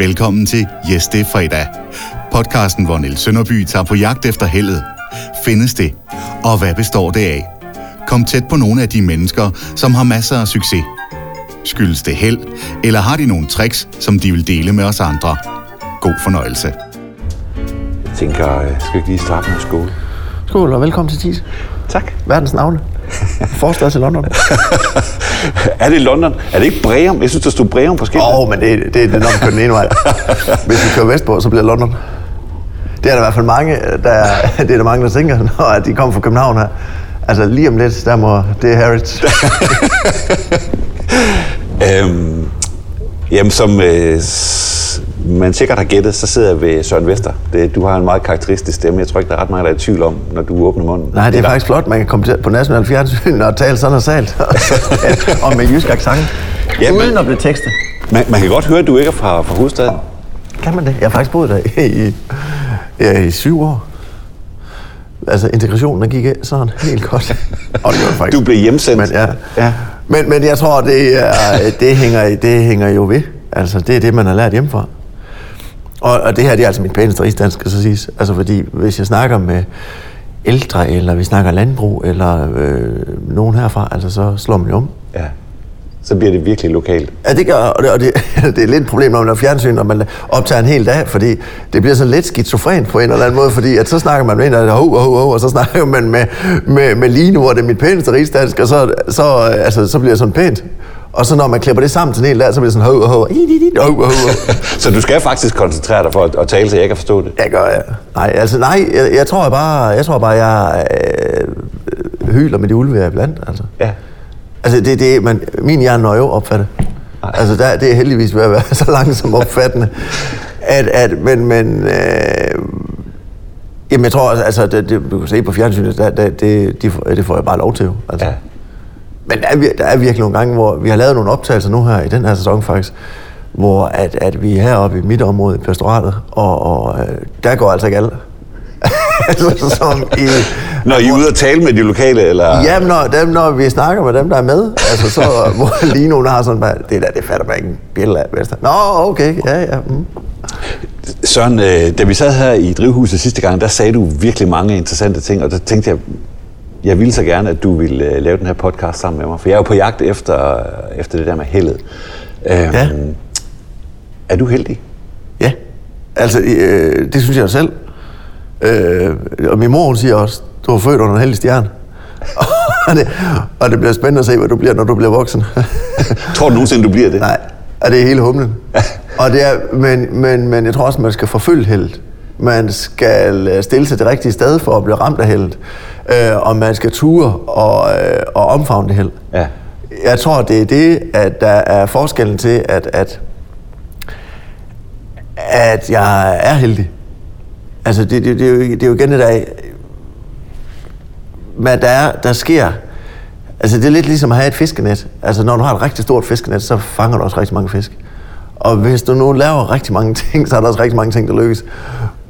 Velkommen til Yes, det er fredag. Podcasten, hvor Niels Sønderby tager på jagt efter heldet. Findes det? Og hvad består det af? Kom tæt på nogle af de mennesker, som har masser af succes. Skyldes det held, eller har de nogle tricks, som de vil dele med os andre? God fornøjelse. Jeg tænker, øh, skal vi ikke lige starte med skole? Skål og velkommen til TIS. Tak. Verdens navne. Forstad til London. er det London? Er det ikke Breum? Jeg synes, der stod Breum på skiltet. Åh, oh, men det, det, er man kører den ene vej. Hvis vi kører vestpå, så bliver London. Det er der i hvert fald mange, der, det er der mange, der tænker, når de kommer fra København her. Altså lige om lidt, der må det er Harrods. øhm, jamen, som øh, man sikkert har gættet, så sidder jeg ved Søren Vester. Det, du har en meget karakteristisk stemme. Jeg tror ikke, der er ret mange, der er i tvivl om, når du åbner munden. Nej, det er faktisk flot, man kan komme til, på national fjernsyn og tale sådan og salt. og med jysk accent. Ja, Uden at blive tekstet. Man, man kan godt høre, at du ikke er fra, fra hovedstaden. Kan man det? Jeg har faktisk boet der i, ja, i syv år. Altså integrationen, gik ind sådan helt godt. Og det var faktisk, Du blev hjemsendt. Men, ja. Ja. men, men jeg tror, det, er, det, hænger, det hænger jo ved. Altså, det er det, man har lært hjemmefra. Og, og det her, det er altså mit pæneste rigsdansk, skal så siges. Altså, fordi hvis jeg snakker med ældre, eller vi snakker landbrug, eller øh, nogen herfra, altså, så slår man jo om. Ja. Så bliver det virkelig lokalt. Ja, det gør, og det, og det, det er lidt et problem, når man laver fjernsyn, når man optager en hel dag, fordi det bliver sådan lidt skizofren på en eller anden måde, fordi at så snakker man med en, og, ho, ho, ho, og så snakker man med, med, med Line, hvor det er mit pæneste rigsdansk, og så, så, øh, altså, så bliver det sådan pænt. Og så når man klipper det sammen til en hel dag, så bliver det sådan ho, ho, hi, hi, hi, ho, ho, ho. Så du skal faktisk koncentrere dig for at, at tale, så jeg kan forstå det. Jeg gør, ja. Nej, altså nej, jeg, jeg tror bare, jeg tror bare, jeg øh, hyler med de ulve, jeg er blandt, altså. Ja. Altså, det, det, man, min hjerne når jo opfatte. Altså, der, det er heldigvis ved at være så langsomt opfattende. At, at, men, men øh, jamen, jeg tror, altså, det, det, du kan se på fjernsynet, der, der, det, de, det får jeg bare lov til, jo. Altså. Ja. Men der er, der er virkelig nogle gange, hvor vi har lavet nogle optagelser nu her i den her sæson faktisk, hvor at, at vi er heroppe i mit område, i pastoratet, og, og øh, der går altså ikke alle. altså, som i, Når I er ude og tale med de lokale, eller... Jamen, når, dem, når vi snakker med dem, der er med, altså så, hvor lige nogen har sådan bare, det der, det fatter man ikke en bjælle af. Vester. Nå, okay, ja, ja. Mm. Søren, øh, da vi sad her i drivhuset sidste gang, der sagde du virkelig mange interessante ting, og der tænkte jeg, jeg ville så gerne, at du ville øh, lave den her podcast sammen med mig, for jeg er jo på jagt efter, efter det der med heldet. Øhm, Ja. Er du heldig? Ja, altså, øh, det synes jeg selv. Øh, og min mor, hun siger også, du har født under en heldig stjerne. og, det, og det bliver spændende at se, hvad du bliver, når du bliver voksen. Tror du nogensinde, du bliver det? Nej, og det er hele humlen. og det er, men, men, men jeg tror også, man skal forfølge heldet. Man skal øh, stille sig det rigtige sted for at blive ramt af heldet. Øh, og man skal ture og, øh, og omfavne det held. Ja. Jeg tror, det er det, at der er forskellen til, at, at, at jeg er heldig. Altså, det, det, det, er, jo, det er jo igen det der, hvad der, er, der sker. Altså, det er lidt ligesom at have et fiskenet. Altså, når du har et rigtig stort fiskenet, så fanger du også rigtig mange fisk. Og hvis du nu laver rigtig mange ting, så er der også rigtig mange ting, der lykkes.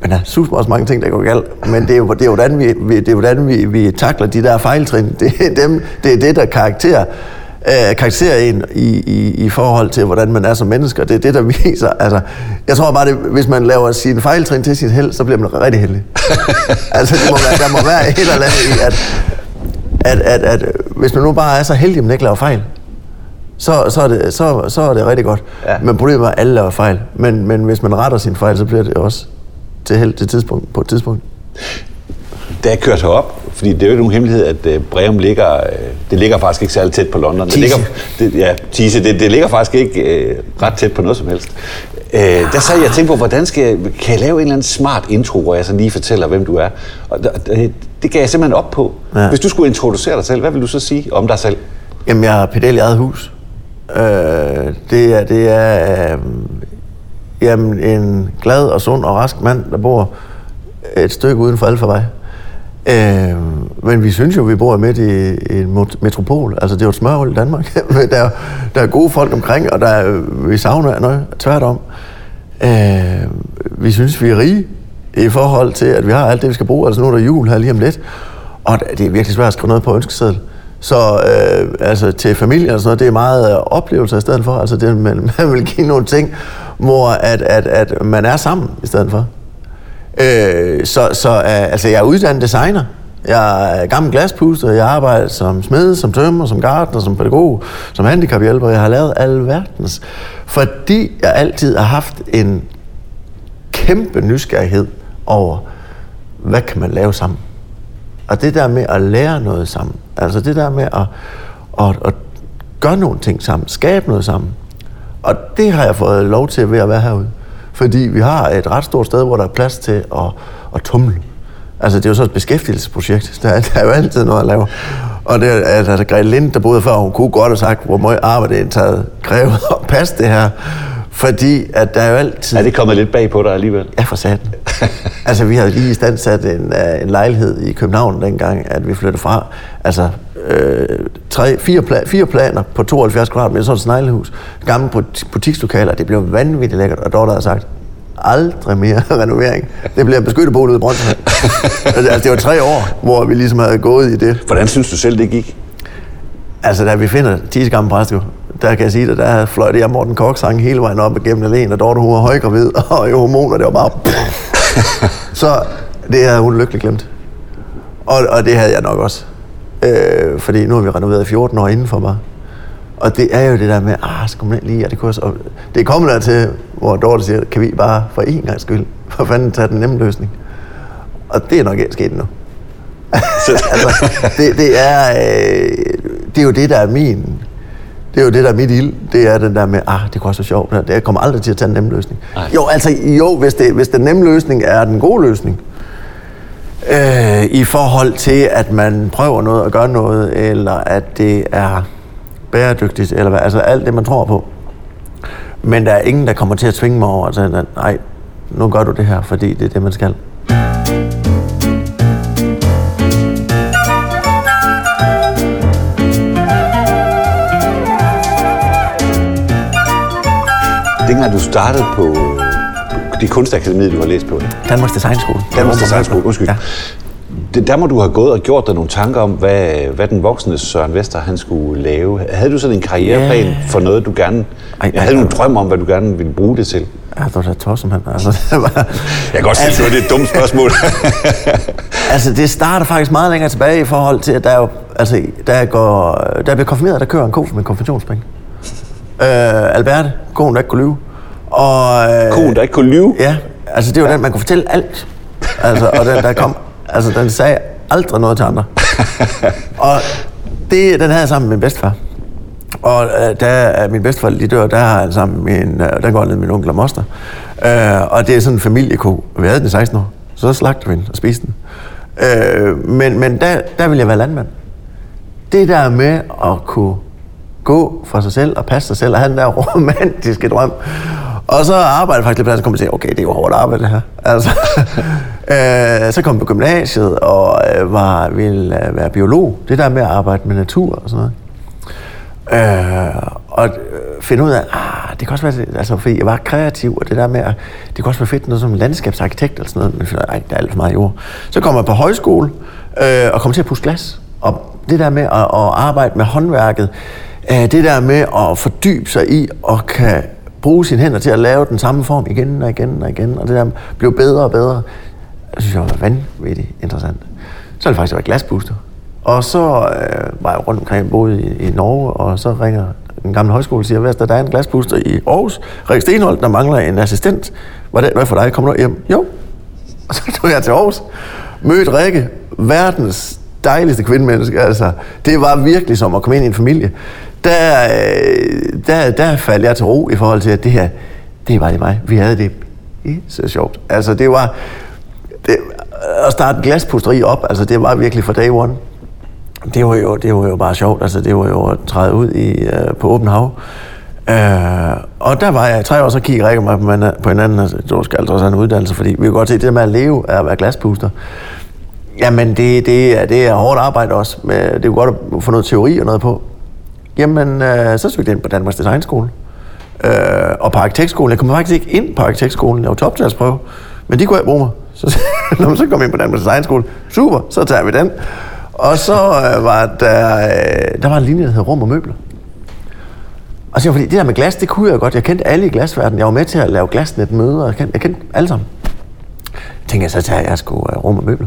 Men der er sus også mange ting, der går galt. Men det er jo, det er jo hvordan, vi, vi, det er hvordan vi, vi takler de der fejltrin. Det er, dem, det, er det, der karakterer, øh, karakteriserer en i, i, i forhold til, hvordan man er som mennesker. Det er det, der viser. Altså, jeg tror bare, det, hvis man laver sin fejltrin til sit held, så bliver man rigtig heldig. altså, det må være, der må være et eller andet i, at, at, at, at hvis man nu bare er så heldig, at man ikke laver fejl, så, så, er, det, så, så er det rigtig godt. Ja. Men problemet er, at alle laver fejl. Men, men hvis man retter sin fejl, så bliver det også til held til tidspunkt, på et tidspunkt. Da jeg kørte herop, fordi det er jo ikke nogen hemmelighed, at øh, Breum ligger, øh, det ligger faktisk ikke særlig tæt på London. Det Tise. ligger, det, ja, Tise, det, det ligger faktisk ikke øh, ret tæt på noget som helst. Øh, der sad jeg og tænkte på, hvordan skal jeg, kan jeg lave en eller anden smart intro, hvor jeg så lige fortæller, hvem du er. Og det, det gav jeg simpelthen op på. Ja. Hvis du skulle introducere dig selv, hvad vil du så sige om dig selv? Jamen, jeg har pedel i eget hus. Øh, det er, det er øh, jamen, en glad og sund og rask mand, der bor et stykke uden for Alfarvej. Øh, men vi synes jo, vi bor midt i, i en metropol. Altså, det er jo et smørhul i Danmark. Der, er- der er gode folk omkring, og der er, vi savner noget tværtom. Øh, vi synes, vi er rige i forhold til, at vi har alt det, vi skal bruge. Altså, nu er der jul her lige om lidt. Og det er virkelig svært at skrive noget på ønskeseddel. Så øh, altså, til familien og sådan noget, det er meget øh, oplevelser i stedet for. Altså, det, man, man vil give nogle ting, hvor at, at, at man er sammen i stedet for. Øh, så så øh, altså, jeg er uddannet designer. Jeg er gammel glaspuster, jeg arbejder som smed, som tømmer, som gartner, som pædagog, som handicaphjælper. Jeg har lavet alverdens. Fordi jeg altid har haft en kæmpe nysgerrighed over, hvad kan man lave sammen? Og det der med at lære noget sammen, altså det der med at, at, at gøre nogle ting sammen, skabe noget sammen. Og det har jeg fået lov til ved at være herude. Fordi vi har et ret stort sted, hvor der er plads til at, at tumle. Altså, det er jo så et beskæftigelsesprojekt. Der, er, der er jo altid noget at lave. Og det er altså, Grete Lind, der boede før, hun kunne godt have sagt, hvor meget arbejde det er taget krævet at passe det her. Fordi at der er jo altid... Er det kommet lidt bag på dig alligevel? Ja, for satan. altså, vi havde lige i stand sat en, uh, en lejlighed i København dengang, at vi flyttede fra. Altså, øh, tre, fire, pla- fire planer på 72 kvadratmeter, sådan et sneglehus. Gamle butikslokaler, det blev vanvittigt lækkert. Og Dorte havde sagt, aldrig mere renovering. Det bliver beskyttet bolig ude i Brøndshøj. altså, det var tre år, hvor vi ligesom havde gået i det. Hvordan synes du selv, det gik? Altså, da vi finder 10 gamle præster, der kan jeg sige, at der fløjte jeg Morten Kork sang hele vejen op igennem alene, og Dorte hun var højgravid, og i hormoner, det var bare... så det havde hun lykkeligt glemt. Og, og det havde jeg nok også. Øh, fordi nu har vi renoveret 14 år inden for mig. Og det er jo det der med, ah, skal man lige, og det kunne og det kommer der til, hvor Dorte siger, kan vi bare for én gang skyld, for fanden tage den nemme løsning. Og det er nok ikke sket nu. altså, det, det, er, øh, det er jo det, der er min, det er jo det, der er mit ild. Det er den der med, ah, det kunne også være sjovt. Det kommer aldrig til at tage en nem løsning. Ej. Jo, altså, jo, hvis, det, hvis den nemme løsning er den gode løsning, øh, i forhold til, at man prøver noget og gør noget, eller at det er bæredygtigt, eller hvad, altså alt det, man tror på. Men der er ingen, der kommer til at tvinge mig over at sige, nej, nu gør du det her, fordi det er det, man skal. Dengang du startede på det kunstakademi, du har læst på? Danmarks Designskole. Danmarks Designskole, undskyld. Ja det, der må du have gået og gjort dig nogle tanker om, hvad, hvad den voksne Søren Vester han skulle lave. Havde du sådan en karriereplan yeah. for noget, du gerne... Ej, jeg havde du en drøm om, hvad du gerne ville bruge det til? Ja, det var da tosset, han. Altså, det var, jeg kan godt sige, altså, det er et dumt spørgsmål. altså, det starter faktisk meget længere tilbage i forhold til, at der, jo, altså, der, jeg går, der bliver konfirmeret, der kører en ko med konfirmationspenge. Øh, Alberte, konen, der ikke kunne lyve. Og, øh, konen, der ikke kunne lyve? Ja, altså det var ja. den, man kunne fortælle alt. Altså, og den, der kom Altså, den sagde aldrig noget til andre. og det, den havde jeg sammen med min bedstefar. Og øh, da min bedstefar lige dør, der har jeg sammen med min, øh, der går ned min onkel og moster. Øh, og det er sådan en familieko. Vi havde den i 16 år. Så slagte vi den og spiste den. Øh, men men der, der ville jeg være landmand. Det der med at kunne gå for sig selv og passe sig selv og have den der romantiske drøm og så arbejdede jeg faktisk lidt på så kom jeg til, okay, det er jo hårdt arbejde det her. Altså, øh, så kom jeg på gymnasiet og øh, var, ville øh, være biolog. Det der med at arbejde med natur og sådan noget. Øh, og øh, finde ud af, ah, det kan også være, altså, fordi jeg var kreativ, og det der med, at det kan også være fedt noget som landskabsarkitekt eller sådan noget, men finder, ej, der er alt for meget jord. Så kom jeg på højskole øh, og kom til at pusse glas. Og det der med at, at arbejde med håndværket, øh, det der med at fordybe sig i og kan bruge sine hænder til at lave den samme form igen og igen og igen, og det der blev bedre og bedre. Det synes jeg var vanvittigt interessant. Så har det faktisk været glasbooster. Og så øh, var jeg rundt omkring, boede i, i Norge, og så ringer en gammel højskole og siger, hvad der er en glasbooster i Aarhus. Rik Stenholdt, der mangler en assistent. Hvad er det for dig? Kommer du hjem? Jo. Og så tog jeg til Aarhus. Mødte Rikke, verdens dejligste kvindemenneske. Altså, det var virkelig som at komme ind i en familie der, øh, der, der faldt jeg til ro i forhold til, at det her, det var det mig. Vi havde det så sjovt. Altså, det var... Det, at starte en glaspusteri op, altså det var virkelig fra day one. Det var jo, det var jo bare sjovt. Altså, det var jo at træde ud i, øh, på åben hav. Øh, og der var jeg i tre år, så kiggede Rikke mig på, på hinanden, og du skal altså også have en uddannelse, fordi vi kan godt se, det der med at leve er at være glaspuster. Jamen, det, det, er, det er hårdt arbejde også. Men det er jo godt at få noget teori og noget på. Jamen, øh, så søgte jeg ind på Danmarks Designskole. Øh, og på arkitektskolen. Jeg kom faktisk ikke ind på arkitektskolen. Jeg var toptalsprøve. Men de kunne jeg bruge mig. Så, når så kom jeg ind på Danmarks Designskole. Super, så tager vi den. Og så øh, var der, øh, der var en linje, der hed Rum og Møbler. Og så fordi det der med glas, det kunne jeg godt. Jeg kendte alle i glasverdenen. Jeg var med til at lave glasnet møder. Jeg kendte, jeg kendte alle sammen. Jeg tænkte jeg, så tager jeg sgu øh, rum og møbler.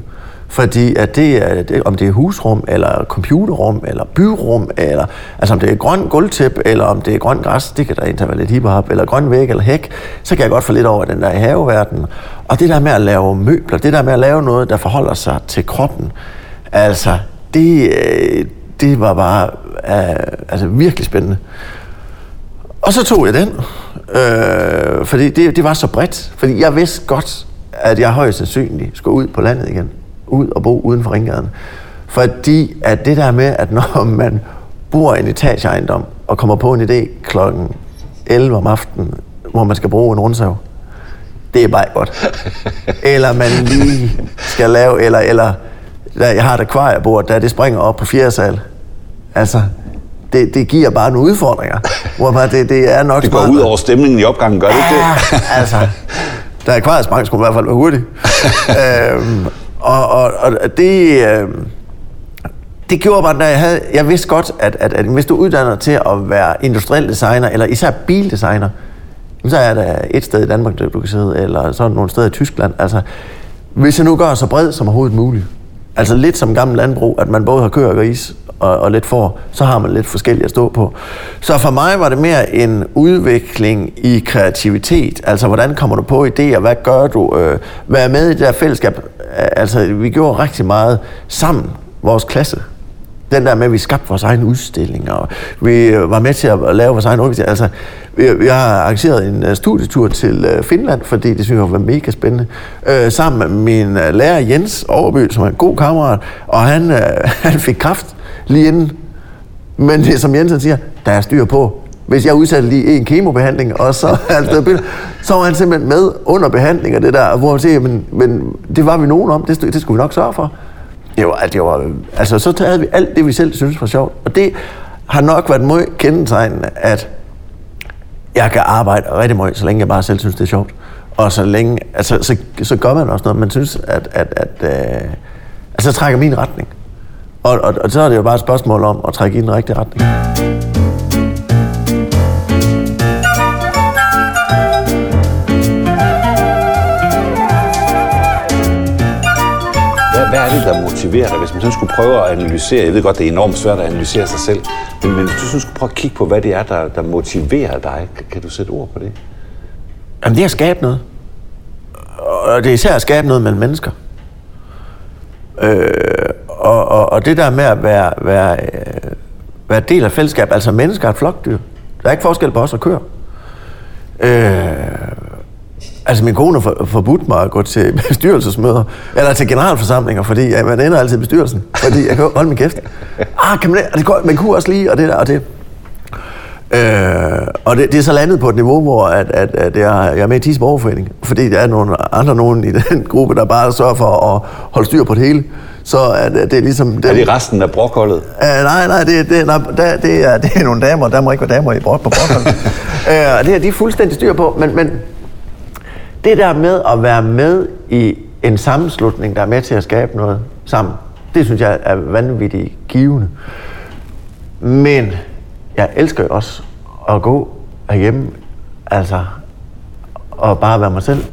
Fordi at det, er, det, om det er husrum, eller computerrum, eller byrum, eller altså om det er grøn gulvtæp, eller om det er grøn græs, det kan der egentlig være lidt hiphop, eller grøn væg eller hæk, så kan jeg godt få lidt over den der haveverden. Og det der med at lave møbler, det der med at lave noget, der forholder sig til kroppen, altså, det, øh, det var bare øh, altså virkelig spændende. Og så tog jeg den, øh, fordi det, det var så bredt. Fordi jeg vidste godt, at jeg højst sandsynligt skulle ud på landet igen. Ud og bo uden for ringgaden. Fordi at det der med, at når man bor i en etageejendom og kommer på en idé klokken 11 om aftenen, hvor man skal bruge en rundsav, det er bare godt. eller man lige skal lave, eller, eller jeg har et akvariebord, der det springer op på fjerde sal. Altså, det, det giver bare nogle udfordringer. Hvor bare det, det er nok Det går ud over stemningen i opgangen, gør det ikke det? altså, der er akvariesprang, skulle i hvert fald være hurtigt. øhm, og, og, og det, øh, det gjorde bare, at jeg, havde, jeg vidste godt, at, at, at hvis du uddanner til at være industriel designer, eller især bildesigner, så er der et sted i Danmark, der du kan sidde, eller sådan nogle steder i Tyskland. Altså, hvis jeg nu gør så bred som overhovedet muligt, altså lidt som gammel landbrug, at man både har køer og gris, og, og lidt for, så har man lidt forskelligt at stå på. Så for mig var det mere en udvikling i kreativitet. Altså, hvordan kommer du på idéer? Hvad gør du? Øh, hvad er med i det der fællesskab? Altså, vi gjorde rigtig meget sammen, vores klasse. Den der med, at vi skabte vores egen udstilling, og vi øh, var med til at lave vores egen undervisning. Altså, vi har arrangeret en øh, studietur til øh, Finland, fordi det synes jeg var mega spændende. Øh, sammen med min lærer Jens Overby, som er en god kammerat, og han, han fik kraft lige inden. Men det som Jensen siger, der er styr på. Hvis jeg udsatte lige en kemobehandling, og så, altså, så var han simpelthen med under behandling af det der, hvor han siger, men, men det var vi nogen om, det, det skulle vi nok sørge for. Det var, det var, altså, så havde vi alt det, vi selv synes var sjovt. Og det har nok været meget kendetegnende, at jeg kan arbejde rigtig meget, så længe jeg bare selv synes, det er sjovt. Og så længe, altså, så, så gør man også noget, man synes, at, at, at øh, altså, så trækker min retning. Og, og, og så er det jo bare et spørgsmål om at trække i den rigtige retning. Det, der motiverer dig, hvis man sådan skulle prøve at analysere? Jeg ved godt, det er enormt svært at analysere sig selv, men, men hvis du sådan skulle prøve at kigge på, hvad det er, der, der motiverer dig, kan, kan du sætte ord på det? Jamen, det er at skabe noget. Og det er især at skabe noget mellem mennesker. Øh, og, og, og det der med at være, være, øh, være del af fællesskab, altså mennesker er et flokdyr. Der er ikke forskel på os og køer. Øh, altså min kone har forbudt mig at gå til bestyrelsesmøder, eller til generalforsamlinger, fordi ja, man ender altid i bestyrelsen, fordi jeg kan holde min kæft. Ah, kan man, det går, man kunne også lige, og det der, og det. Øh, og det, det, er så landet på et niveau, hvor at, at, at jeg, jeg er med i TIS Borgerforening, fordi der er nogle andre nogen i den gruppe, der bare sørger for at holde styr på det hele. Så er det, det er ligesom... Den, er det resten af brokholdet? Uh, nej, nej, det, det, nej det, det, er, det er nogle damer, der må ikke være damer i brok, på brokholdet. uh, det er de fuldstændig styr på, men, men det der med at være med i en sammenslutning, der er med til at skabe noget sammen, det synes jeg er vanvittigt givende. Men jeg elsker jo også at gå herhjemme, altså, og bare være mig selv,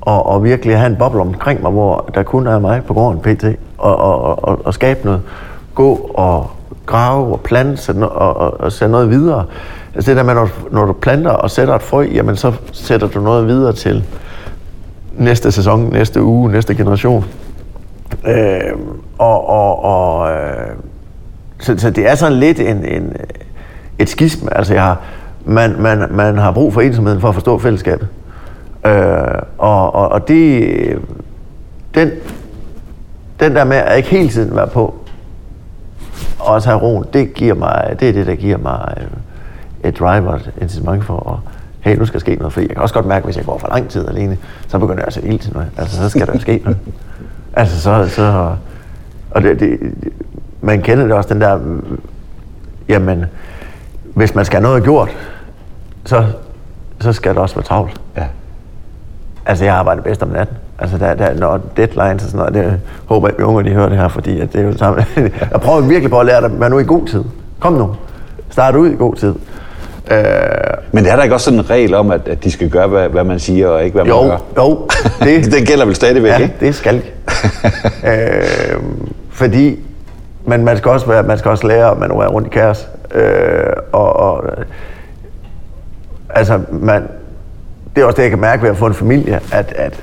og, og virkelig have en boble omkring mig, hvor der kun er mig på gården pt. Og, og, og, og skabe noget. Gå og grave og plante og, og, og sætte noget videre. Altså det der med, når, når du planter og sætter et frø, jamen så sætter du noget videre til næste sæson, næste uge, næste generation. Øh, og, og, og øh, så, så det er sådan lidt en, en, et skisme. Altså jeg har, man, man, man har brug for ensomheden for at forstå fællesskabet. Øh, og, og, og det, den, den der med at ikke hele tiden være på, og også have roen, det, giver mig, det er det, der giver mig øh, et driver, et incitament for at hey, nu skal der ske noget, fordi jeg kan også godt mærke, hvis jeg går for lang tid alene, så begynder jeg at se ild til noget. Altså, så skal der ske noget. Altså, så, så og det, det, man kender det også, den der, jamen, hvis man skal have noget gjort, så, så skal det også være travlt. Ja. Altså, jeg arbejder bedst om natten. Altså, der, der, når deadlines og sådan noget, det håber jeg, at unge de hører det her, fordi at det er jo sammen. jeg prøver virkelig på at lære dig, vær nu i god tid. Kom nu. Start ud i god tid. Øh, Men er der ikke også sådan en regel om, at, at de skal gøre, hvad, hvad man siger, og ikke hvad man jo, gør? jo, det, Den gælder vel stadigvæk, ja, ikke? det skal øh, fordi, men man skal også, være, man skal også lære at manøvrere rundt i kaos. Øh, og, og, altså, man, det er også det, jeg kan mærke ved at få en familie, at, at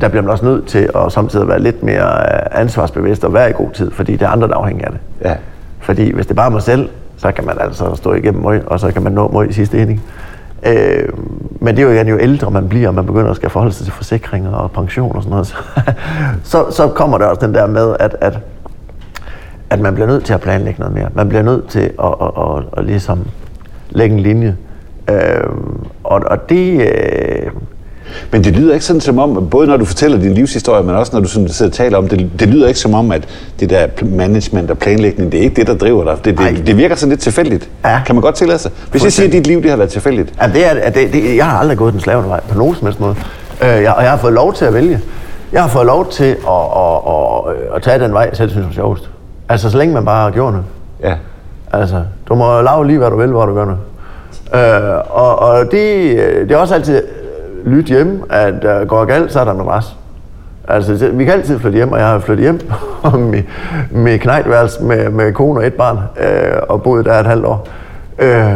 der bliver man også nødt til at samtidig være lidt mere øh, ansvarsbevidst og være i god tid, fordi det er andre, der er afhængige af det. Ja. Fordi hvis det er bare mig selv, så kan man altså stå igennem møg, og så kan man nå møg i sidste ende. Øh, men det er jo igen, jo ældre man bliver, og man begynder at skal forholde sig til forsikringer og pension og sådan noget, så, så, så kommer der også den der med, at, at, at man bliver nødt til at planlægge noget mere. Man bliver nødt til at, at, at, at, at ligesom lægge en linje. Øh, og, og det... Øh, men det lyder ikke sådan som om, både når du fortæller din livshistorie, men også når du sådan sidder og taler om det, det lyder ikke som om, at det der management og planlægning, det er ikke det, der driver dig. Det, det, det virker sådan lidt tilfældigt. Ja. Kan man godt tillade sig? Hvis jeg siger, at dit liv det har været tilfældigt. Ja, det er, det, det, jeg har aldrig gået den slavende vej på nogen som helst måde. Øh, jeg, og jeg har fået lov til at vælge. Jeg har fået lov til at, at, at, at tage den vej, jeg selv synes er sjovest. Altså, så længe man bare gjort noget. Ja. Altså, du må lave lige, hvad du vil, hvor du gør noget. Øh, og og det, det er også altid øh, lyt hjemme, at uh, går galt, så er der noget ras. Altså, vi kan altid flytte hjem, og jeg har flyttet hjem med, med knejtværelse med, med kone og et barn, øh, og boet der et halvt år. Øh,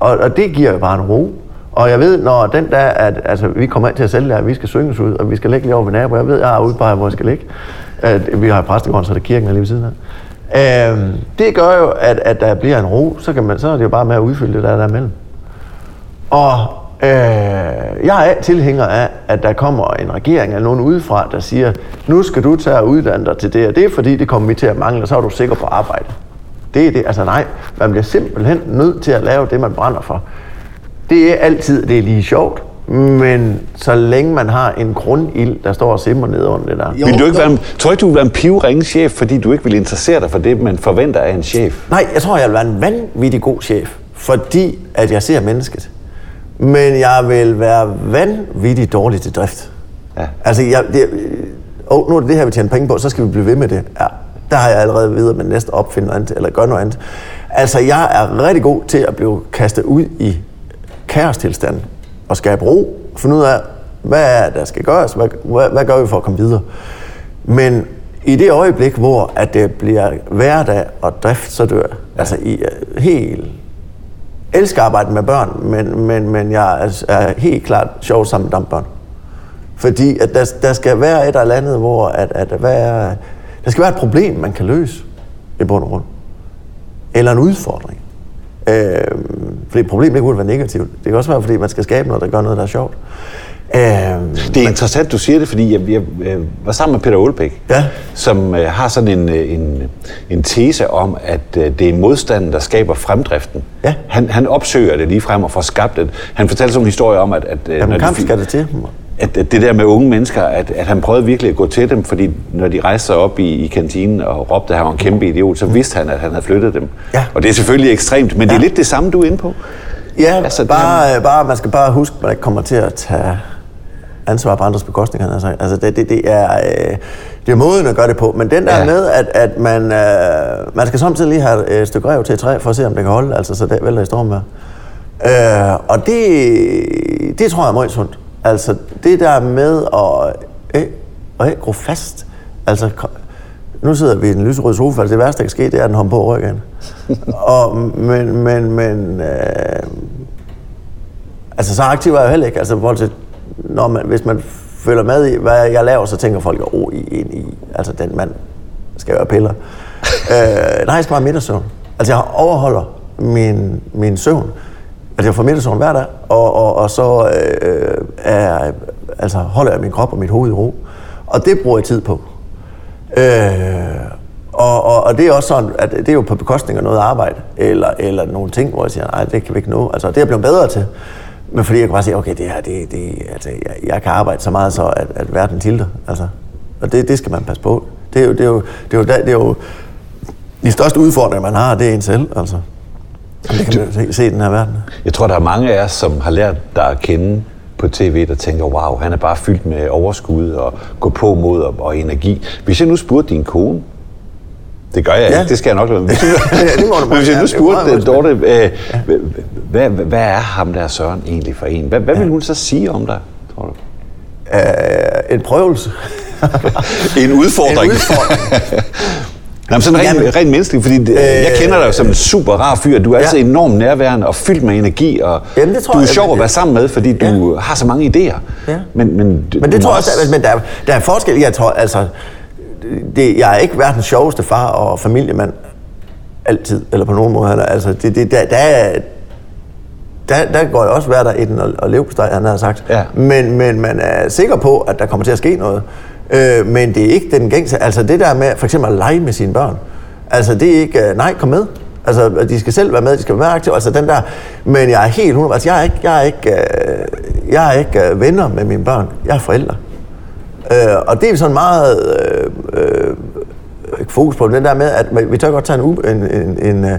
og, og det giver bare en ro. Og jeg ved, når den der, at altså, vi kommer ind til at sælge der, vi skal synges ud, og vi skal ligge lige over ved naboer. Jeg ved, jeg har udpeget, hvor jeg skal ligge. At vi har præstegården, så er der kirken er lige ved siden af. Øh, det gør jo, at, at der bliver en ro, så, kan man, så er det jo bare med at udfylde det der, der imellem. Og øh, jeg er tilhænger af, at der kommer en regering eller nogen udefra, der siger, nu skal du tage og uddanne dig til det, og det er fordi, det kommer vi til at mangle, og så er du sikker på arbejde. Det er det. Altså nej, man bliver simpelthen nødt til at lave det, man brænder for. Det er altid, det er lige sjovt, men så længe man har en grundild, der står og simmer ned under det der. Jo, vil du ikke være en, tror ikke, du vil være en pivringe chef, fordi du ikke vil interessere dig for det, man forventer af en chef? Nej, jeg tror, jeg vil være en vanvittig god chef, fordi at jeg ser mennesket. Men jeg vil være vanvittig dårlig til drift. Ja. Altså, jeg, det, oh, nu er det det her, vi tjener penge på, så skal vi blive ved med det. Ja, der har jeg allerede videre med næste opfinde noget andet, eller gøre noget andet. Altså, jeg er rigtig god til at blive kastet ud i kaostilstand og skabe ro, finde ud af, hvad er der skal gøres, hvad, hvad, hvad gør vi for at komme videre. Men i det øjeblik, hvor at det bliver hverdag og drift, så dør jeg. Altså, I er helt elsker at arbejde med børn, men, men, men jeg er, er helt klart sjov sammen med dampbørn. Fordi at der, der skal være et eller andet, hvor at, at hvad er, der skal være et problem, man kan løse i bund og grund. Eller en udfordring. Øh, fordi problemet ikke kun være negativt. Det kan også være, fordi man skal skabe noget, der gør noget, der er sjovt. Øh, Det er interessant, du siger det, fordi jeg, jeg, jeg var sammen med Peter Aalbæk, Ja. som øh, har sådan en, øh, en, en tese om, at øh, det er modstanden, der skaber fremdriften. Ja. Han, han opsøger det lige frem og får skabt det. Han fortalte sådan en historie om, at, at, øh, jamen, kamp skal det til. at, at det der med unge mennesker, at, at han prøvede virkelig at gå til dem, fordi når de rejste sig op i, i kantinen og råbte, at han var en kæmpe idiot, så vidste han, at han havde flyttet dem. Ja. Og det er selvfølgelig ekstremt, men det er Ja. lidt det samme, du er inde på. Ja, Altså, altså, det bare, bare, man skal bare huske, at man ikke kommer til at tage ansvar på andres bekostning. han har sagt. Altså, det, det, det, er, øh, det er måden at gøre det på. Men den der Ja. med, at, at man, øh, man skal samtidig lige have et stykke rev til et træ, for at se, om det kan holde, altså, så det vælter i stormvejr. Øh, og det, det tror jeg er meget sundt. Altså, det der med at, øh, ikke gro fast. Altså, nu sidder vi i den lyserøde sofa, altså det værste, der kan ske, det er, at den hopper på ryggen. og, men, men, men, øh, Altså, så aktiv er jeg jo heller ikke. Altså, hvor til, når man, hvis man følger med i, hvad jeg laver, så tænker folk, åh, oh, i, ind i, altså, den mand skal gøre piller. øh, nej, jeg skal bare middagssøvn. Altså, jeg overholder min, min søvn. Altså, jeg får middagssøvn hver dag, og, og, og så øh, er, altså, holder jeg min krop og mit hoved i ro. Og det bruger jeg tid på. Øh, og, og, og det er også sådan, at det er jo på bekostning af noget arbejde, eller, eller nogle ting, hvor jeg siger, nej, det kan vi ikke nå. Altså, det er jeg blevet bedre til. Men fordi jeg kan bare sige, okay, det her, det, det, altså, jeg, jeg kan arbejde så meget, så at, at verden tilter. Altså, og det, det skal man passe på. Det er jo, det er jo, det er jo, det er jo de største udfordringer, man har, det er en selv. Altså. Det kan man se, se den her verden. Jeg tror, der er mange af os, som har lært dig at kende på tv, der tænker, wow, han er bare fyldt med overskud og gå på mod og, og energi. Hvis jeg nu spurgte din kone, det gør jeg Ja. ikke, det skal jeg nok lade Ja, det må du Men hvis jeg nu spurgte respekt. Dorte, øh, Hvad, hvad er ham der Søren egentlig for en? Hvad, hvad vil hun så sige om dig, tror du? Øh, en prøvelse. en udfordring. En udfordring. Nå, men sådan rent, Jamen, rent menneskeligt, fordi øh, jeg kender dig som en super rar fyr. Du er Ja. altid enormt nærværende og fyldt med energi, og Jamen, det tror du er jeg- sjov at være sammen med, fordi du har så mange idéer. Ja. Men, men, Men det tror jeg også, at- men der, er- der er forskel. Jeg tror, altså, det, jeg er ikke verdens sjoveste far og familiemand altid, eller på nogen måde. Eller, altså, det, det, der, der, er, der, der går jeg også hver dag i den og, og leve på han har sagt. Ja. Men, men man er sikker på, at der kommer til at ske noget. Øh, men det er ikke den gængse. Altså det der med for eksempel at lege med sine børn. Altså det er ikke, øh, nej, kom med. Altså, de skal selv være med, de skal være aktive. Altså den der, men jeg er helt 100, altså jeg er ikke, jeg er ikke, øh, jeg er ikke øh, venner med mine børn. Jeg er forældre. Øh, og det er sådan meget øh, øh, fokus på den der med, at vi tør godt tage en, en, en, en, øh,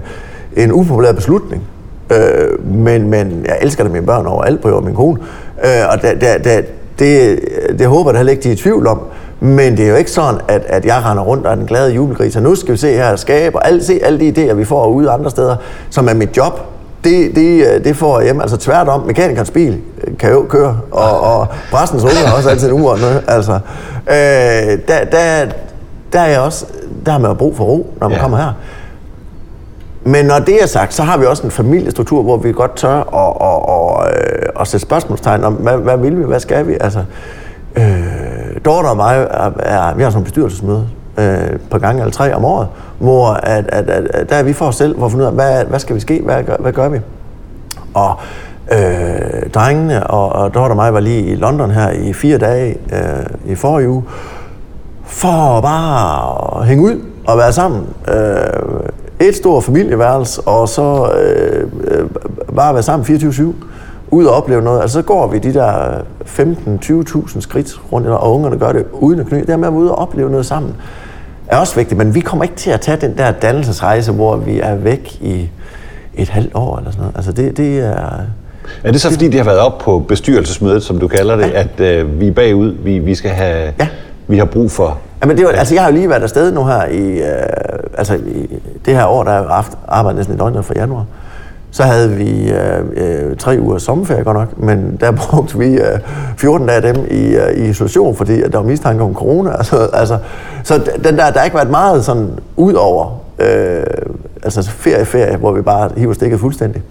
en upopulær beslutning. Øh, men, men jeg elsker da mine børn over alt på jorden, min kone. Øh, og da, da, da, det, det håber jeg da heller ikke, de er i tvivl om. Men det er jo ikke sådan, at, at jeg render rundt og er den glade jubelgris, og nu skal vi se her og skabe, og alle, se alle de idéer, vi får ude andre steder, som er mit job. Det, det, det får jeg hjemme. Altså tværtom, mekanikernes bil kan jo køre, og, og præstens unge har også altid en ur. Altså, øh, der, der, der er jeg også, der har man jo brug for ro, når man Ja. ja. kommer her. Men når det er sagt, så har vi også en familiestruktur, hvor vi godt tør at, at, at, at, at sætte spørgsmålstegn om, hvad, hvad vil vi, hvad skal vi? Altså, øh, Dorte og mig, er, er, vi har sådan en bestyrelsesmøde øh, par gange eller tre om året, hvor at, at, at, at der er vi for os selv, hvor vi ud af, hvad, hvad skal vi ske, hvad, gør- hvad gør vi? Og øh, drengene og, og Dorte og mig var lige i London her i fire dage øh, i forrige uge, for bare at hænge ud og være sammen. Øh, et stort familieværelse, og så øh, øh, bare være sammen 24-7, ud og opleve noget. Altså så går vi de der 15-20.000 skridt rundt, og ungerne gør det uden at kny. Det her med at være ude og opleve noget sammen, er også vigtigt, men vi kommer ikke til at tage den der dannelsesrejse, hvor vi er væk i et halvt år eller sådan noget. Altså det, det er... Er det så fordi, de har været op på bestyrelsesmødet, som du kalder det, at øh, vi er bagud, vi, vi skal have, Ja. vi har brug for... Jamen det var, altså jeg har jo lige været afsted nu her i, øh, altså i det her år, der har jeg haft arbejdet næsten et døgn fra januar. Så havde vi øh, øh, tre uger sommerferie godt nok, men der brugte vi øh, 14 dage af dem i, øh, i isolation, fordi at der var mistanke om corona. Altså, altså, så den der, der har ikke været meget sådan ud over øh, altså ferie, ferie, hvor vi bare hiver stikket fuldstændig.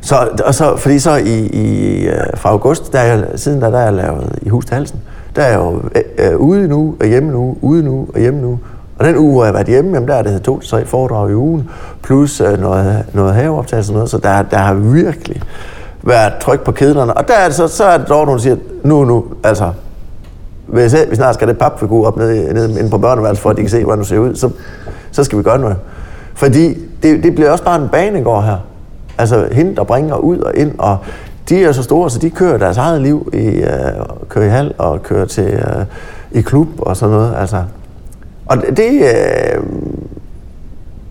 Så, og så, fordi så i, i, øh, fra august, der jeg, siden der, der er jeg lavet i hus til halsen, der er jeg jo øh, øh, ude nu, og hjemme nu, ude nu, og hjemme nu. Og den uge, hvor jeg har været hjemme, jamen, der er det to til tre foredrag i ugen, plus øh, noget, noget haveoptagelse og noget, så der, der har virkelig været tryk på kedlerne. Og der er det så, så er det dog, hun siger, nu, nu, altså, hvis vi snart skal det papfigur op nede, nede inde på børneværelset, for at de kan se, hvordan du ser ud, så, så skal vi gøre noget. Fordi det, det bliver også bare en banegård her. Altså hende, der bringer ud og ind, og de er så store, så de kører deres eget liv i, øh, kører i hal og kører til, øh, i klub og sådan noget. Altså. Og det, øh,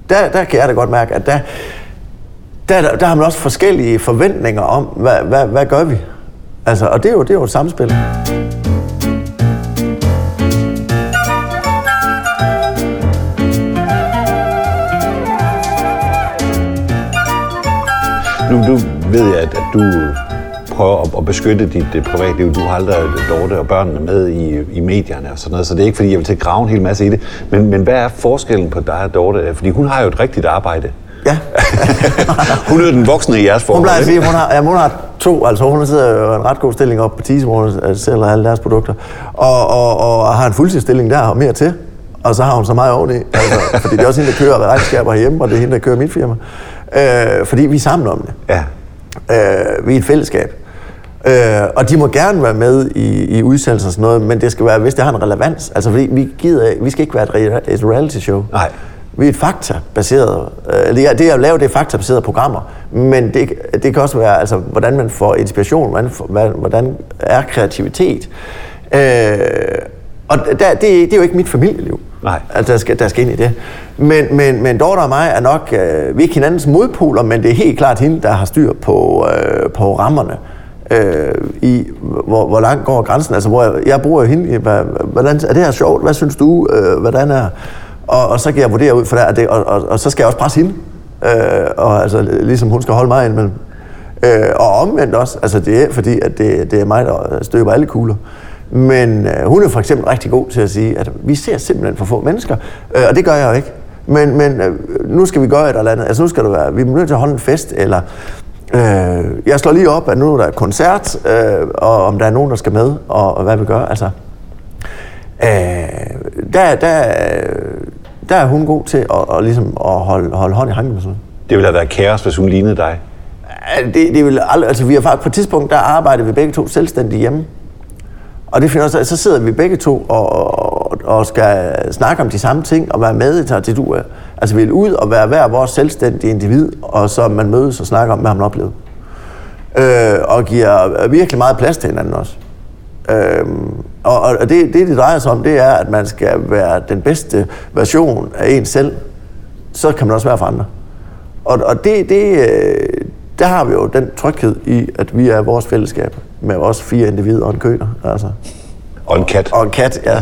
der, der kan jeg da godt mærke, at der, der, der, der har man også forskellige forventninger om, hvad, hvad, hvad gør vi? Altså, og det er jo, det er jo et samspil. Nu, nu ved jeg, at, at du prøver at, at beskytte dit privatliv. Du har aldrig Dorte og børnene med i, i medierne og sådan noget, så det er ikke, fordi jeg vil til at grave en hel masse i det. Men, men hvad er forskellen på dig og Dorte? Fordi hun har jo et rigtigt arbejde. Ja. hun er den voksne i jeres forhold. Hun plejer at sige, hun har, jamen, hun har to, altså hun sidder jo en ret god stilling op på Tise, hvor hun sælger alle deres produkter, og, og, og har en fuldtidsstilling der og mere til. Og så har hun så meget oveni, altså, fordi det er også hende, der kører regnskaber herhjemme, og det er hende, der kører mit firma. Øh, fordi vi er sammen om det. Ja. Øh, vi er et fællesskab. Øh, og de må gerne være med i, i udsendelser og sådan noget, men det skal være, hvis det har en relevans. Altså, fordi vi, gider, vi skal ikke være et, et reality show. Nej. Vi er et faktabaseret, øh, det, er, det at lave det er faktabaserede programmer, men det, det kan også være, altså, hvordan man får inspiration, hvordan, hvordan er kreativitet. Øh, og der, det, det er jo ikke mit familieliv. Nej. Altså, der skal, der skal ind i det. Men, men, men Dorte og mig er nok, øh, vi er ikke hinandens modpoler, men det er helt klart hende, der har styr på, øh, på rammerne. Øh, i, hvor, hvor langt går grænsen? Altså, hvor jeg, jeg bruger jo hende, hvad, hvordan, er det her sjovt? Hvad synes du? Øh, hvordan er? Og, og så kan jeg vurdere ud for det, og, det og, og, og så skal jeg også presse hende. Øh, og altså, ligesom hun skal holde mig men Øh, og omvendt også, altså det er fordi, at det, det er mig, der støber alle kugler. Men øh, hun er for eksempel rigtig god til at sige, at vi ser simpelthen for få mennesker, øh, og det gør jeg jo ikke. Men, men øh, nu skal vi gøre et eller andet. Altså nu skal det være, vi er nødt til at holde en fest, eller øh, jeg slår lige op, at nu er der koncert, øh, og om der er nogen, der skal med, og, og hvad vi gør. Altså, øh, der, der, der er hun god til at, og ligesom at holde, holde hånd i hanken sådan Det ville have været kaos, hvis hun lignede dig. Det, det vil aldrig, altså vi har faktisk på et tidspunkt, der arbejdede vi begge to selvstændigt hjemme. Og det finder også, så sidder vi begge to og, og, og skal snakke om de samme ting og være med til, du er. Altså vi vil ud og være hver vores selvstændige individ, og så man mødes og snakker om, hvad man har oplevet. Øh, og giver virkelig meget plads til hinanden også. Øh, og og det, det, det drejer sig om, det er, at man skal være den bedste version af en selv. Så kan man også være for andre. Og, og det, det, øh, der har vi jo den tryghed i, at vi er vores fællesskab med os fire individer og en køner. Altså. Og en kat. Og en kat, ja.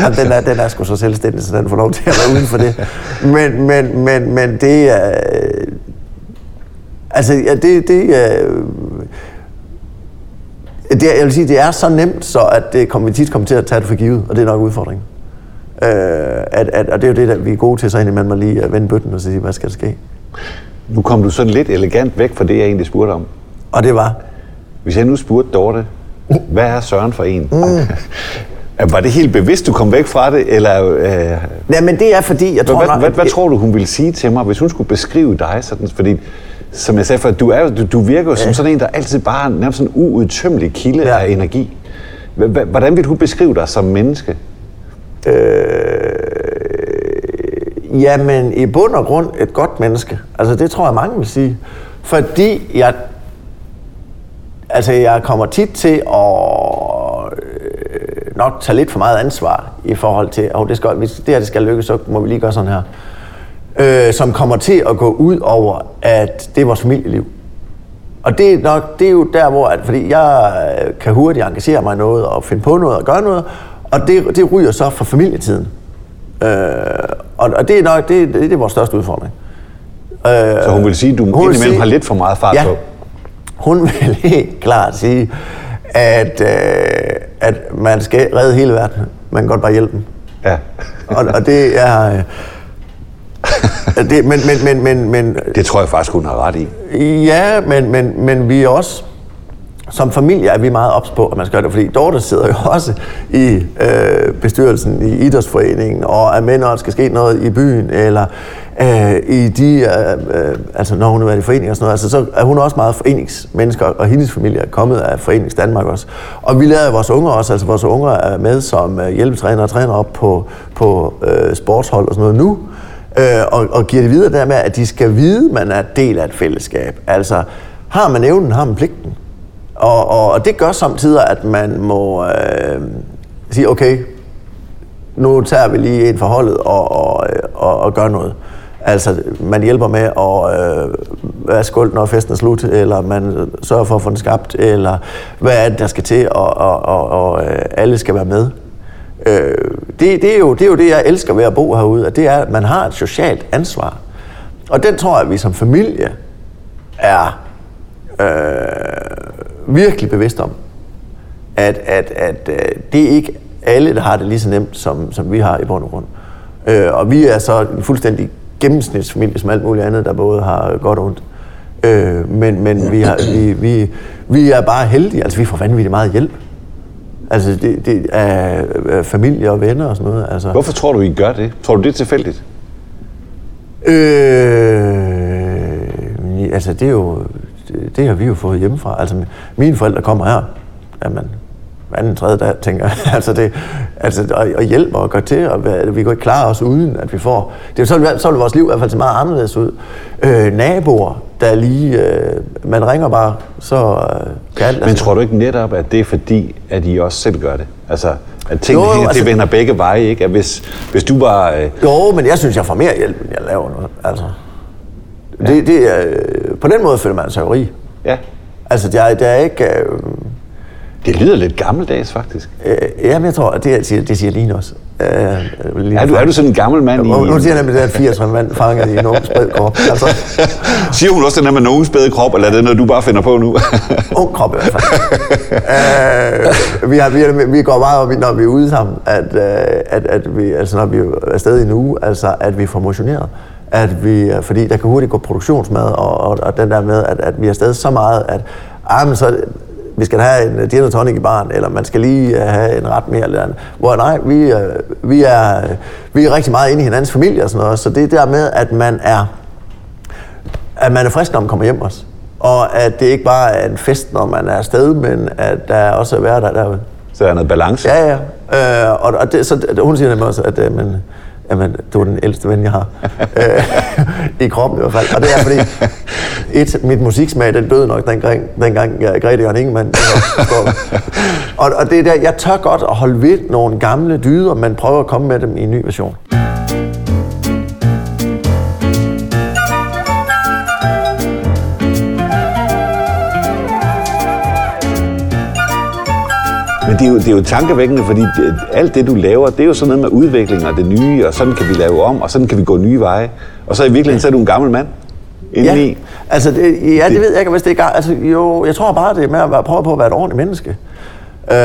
Jamen, den, er, den er sgu så selvstændig, så den får lov til at være uden for det. Men, men, men, men det er... Øh, altså, ja, det, det er... Det, jeg vil sige, det er så nemt, så at det kommer, vi tit kommer til at tage det for givet, og det er nok udfordringen. Øh, at, at, og det er jo det, der vi er gode til, så indimellem lige at vende bøtten og sige, hvad skal der ske? Nu kom du sådan lidt elegant væk fra det, jeg egentlig spurgte om. Og det var? Hvis jeg nu spurgte Dorte, hvad er Søren for en? Mm. Var det helt bevidst, du kom væk fra det, eller... Øh... Nej, men det er fordi, jeg tror... Hvad, nok, hvad, hvad, tror du, hun ville sige til mig, hvis hun skulle beskrive dig sådan? Fordi, som jeg sagde før, du, er, du, du virker jo ja. som sådan en, der altid bare er nærmest en uudtømmelig kilde ja. af energi. Hvordan vil du beskrive dig som menneske? Øh, jamen, i bund og grund et godt menneske. Altså, det tror jeg, mange vil sige. Fordi jeg Altså, jeg kommer tit til at øh, nok tage lidt for meget ansvar i forhold til, at oh, det, skal, hvis det her det skal lykkes, så må vi lige gøre sådan her. Øh, som kommer til at gå ud over, at det er vores familieliv. Og det er, nok, det er jo der, hvor, at, fordi jeg øh, kan hurtigt engagere mig i noget og finde på noget og gøre noget, og det, det ryger så for familietiden. Øh, og, og det er nok det, det, det er vores største udfordring. Øh, så hun vil sige, at du indimellem sige, har lidt for meget fart ja, på? Hun vil helt klart sige, at, øh, at man skal redde hele verden. Man kan godt bare hjælpe dem. Ja. og, og det er... Øh, det, men, men, men, men, men, det tror jeg faktisk, hun har ret i. Ja, men, men, men vi er også som familie er vi meget ops på, at man skal gøre det, fordi Dorte sidder jo også i øh, bestyrelsen i idrætsforeningen, og er med, når der skal ske noget i byen, eller øh, i de, øh, øh, altså når hun har været i forening og sådan noget, altså så er hun også meget foreningsmennesker, og hendes familie er kommet af Forenings Danmark også. Og vi lader vores unger også, altså vores unger er med som øh, hjælpetræner og træner op på, på øh, sportshold og sådan noget nu, øh, og, og giver det videre der med, at de skal vide, at man er del af et fællesskab. Altså, har man evnen, har man pligten. Og, og, og det gør samtidig, at man må øh, sige, okay, nu tager vi lige ind forholdet og, og, og, og gør noget. Altså, man hjælper med at øh, være skuld, når festen er slut, eller man sørger for at få den skabt, eller hvad er det, der skal til, og, og, og, og øh, alle skal være med. Øh, det, det, er jo, det er jo det, jeg elsker ved at bo herude, at det er, at man har et socialt ansvar. Og den tror jeg, at vi som familie er øh, virkelig bevidst om, at, at, at øh, det er ikke alle, der har det lige så nemt, som, som vi har i bund og grund. Øh, og vi er så en fuldstændig gennemsnitsfamilie, som alt muligt andet, der både har godt og ondt. Øh, men men vi, har, vi, vi, vi er bare heldige, altså vi får vanvittigt meget hjælp. Altså det, det er familie og venner og sådan noget. Altså. Hvorfor tror du, I gør det? Tror du, det er tilfældigt? Øh, altså det er jo det, det har vi jo fået hjemmefra. Altså, mine forældre kommer her, jamen, anden, tredje dag, tænker jeg. altså, det, altså, og, og hjælper og gør til, og vi kan ikke klare os uden, at vi får... Det, så, vil, så vil vores liv i hvert fald se meget anderledes ud. Øh, naboer, der lige... Øh, man ringer bare, så øh, kan alt... Men altså, tror du ikke netop, at det er fordi, at I også selv gør det? Altså, at tingene jo, altså, det vender begge veje, ikke? At hvis, hvis du bare... Øh... Jo, men jeg synes, jeg får mere hjælp, end jeg laver noget. Altså. Ja. Det, det er, på den måde føler man sig jo rig. Ja. Altså, det er, det er ikke... Øh, det lyder lidt gammeldags, faktisk. Øh, ja, men jeg tror, det, det, siger, det siger Line også. Øh, lige Er du, er du sådan en gammel mand i... Nu siger jeg nemlig, at det er 80 mand fanget i en ung spred krop. Altså, Siger hun også den her med nogen spæde krop, eller er det noget, du bare finder på nu? ung krop i hvert fald. øh, vi, har, vi, har, vi går meget op i, når vi er ude sammen, at, øh, at, at vi, altså når vi er afsted i en uge, altså at vi får motioneret. At vi, fordi der kan hurtigt gå produktionsmad, og, og, og den der med, at, at vi er afsted så meget, at ah, men så, vi skal have en gin tonic i baren, eller man skal lige øh, have en ret mere eller andet. Hvor nej, vi, øh, vi, er, vi er rigtig meget inde i hinandens familie og sådan noget, så det der med, at man er, at man er frisk, når man kommer hjem også. Og at det ikke bare er en fest, når man er afsted, men at der også er hverdag derude. Så er der noget balance. Ja, ja. Øh, og, og det, så, hun siger nemlig også, at øh, men, jamen, du er den ældste ven, jeg har. Øh, I kroppen i hvert fald. Og det er fordi, et, mit musiksmag, den døde nok dengang, dengang jeg Grete Jørgen Ingemann. og, og det er der, jeg tør godt at holde ved nogle gamle dyder, men prøver at komme med dem i en ny version. Men det er, jo, det er jo tankevækkende, fordi det, alt det, du laver, det er jo sådan noget med udvikling og det nye, og sådan kan vi lave om, og sådan kan vi gå nye veje. Og så i virkeligheden, så er du en gammel mand indeni. Ja, altså det, ja, det ved jeg ikke, hvis det er gar- altså, jo, jeg tror bare, det er med at være- prøve på at være et ordentligt menneske. Øh,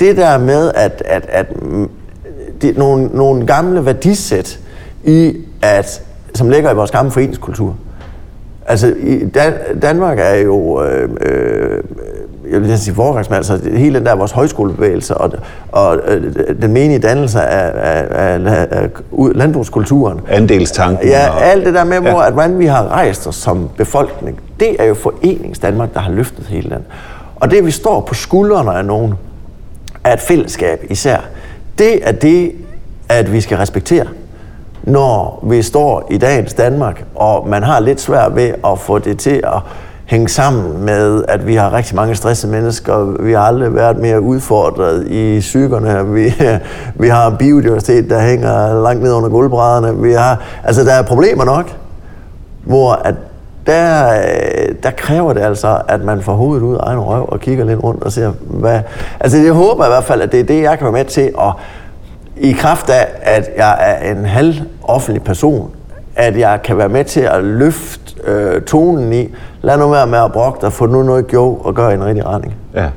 det der med, at, at, at det, nogle, nogle gamle værdisæt i, at, som ligger i vores gamle foreningskultur. Altså, i Dan- Danmark er jo, øh, øh, jeg vil sige foregangsmand, altså hele den der vores højskolebevægelse og, og øh, den menige dannelse af, af, af, af landbrugskulturen. Andelstanken. Ja, og- alt det der med, hvor, at hvordan vi har rejst os som befolkning, det er jo Forenings Danmark, der har løftet hele landet. Og det, vi står på skuldrene af nogen, af et fællesskab især, det er det, at vi skal respektere, når vi står i dagens Danmark, og man har lidt svært ved at få det til at hænge sammen med, at vi har rigtig mange stressede mennesker. Vi har aldrig været mere udfordret i psykerne. Vi, vi har en biodiversitet, der hænger langt ned under gulvbrædderne. Vi har, altså, der er problemer nok, hvor at der, der kræver det altså, at man får hovedet ud af egen røv og kigger lidt rundt og ser, hvad... Altså, jeg håber i hvert fald, at det er det, jeg kan være med til og i kraft af, at jeg er en halv offentlig person, at jeg kan være med til at løfte øh, tonen i, lad nu være med at brokke dig, få nu noget gjort og gøre en rigtig retning. Ja.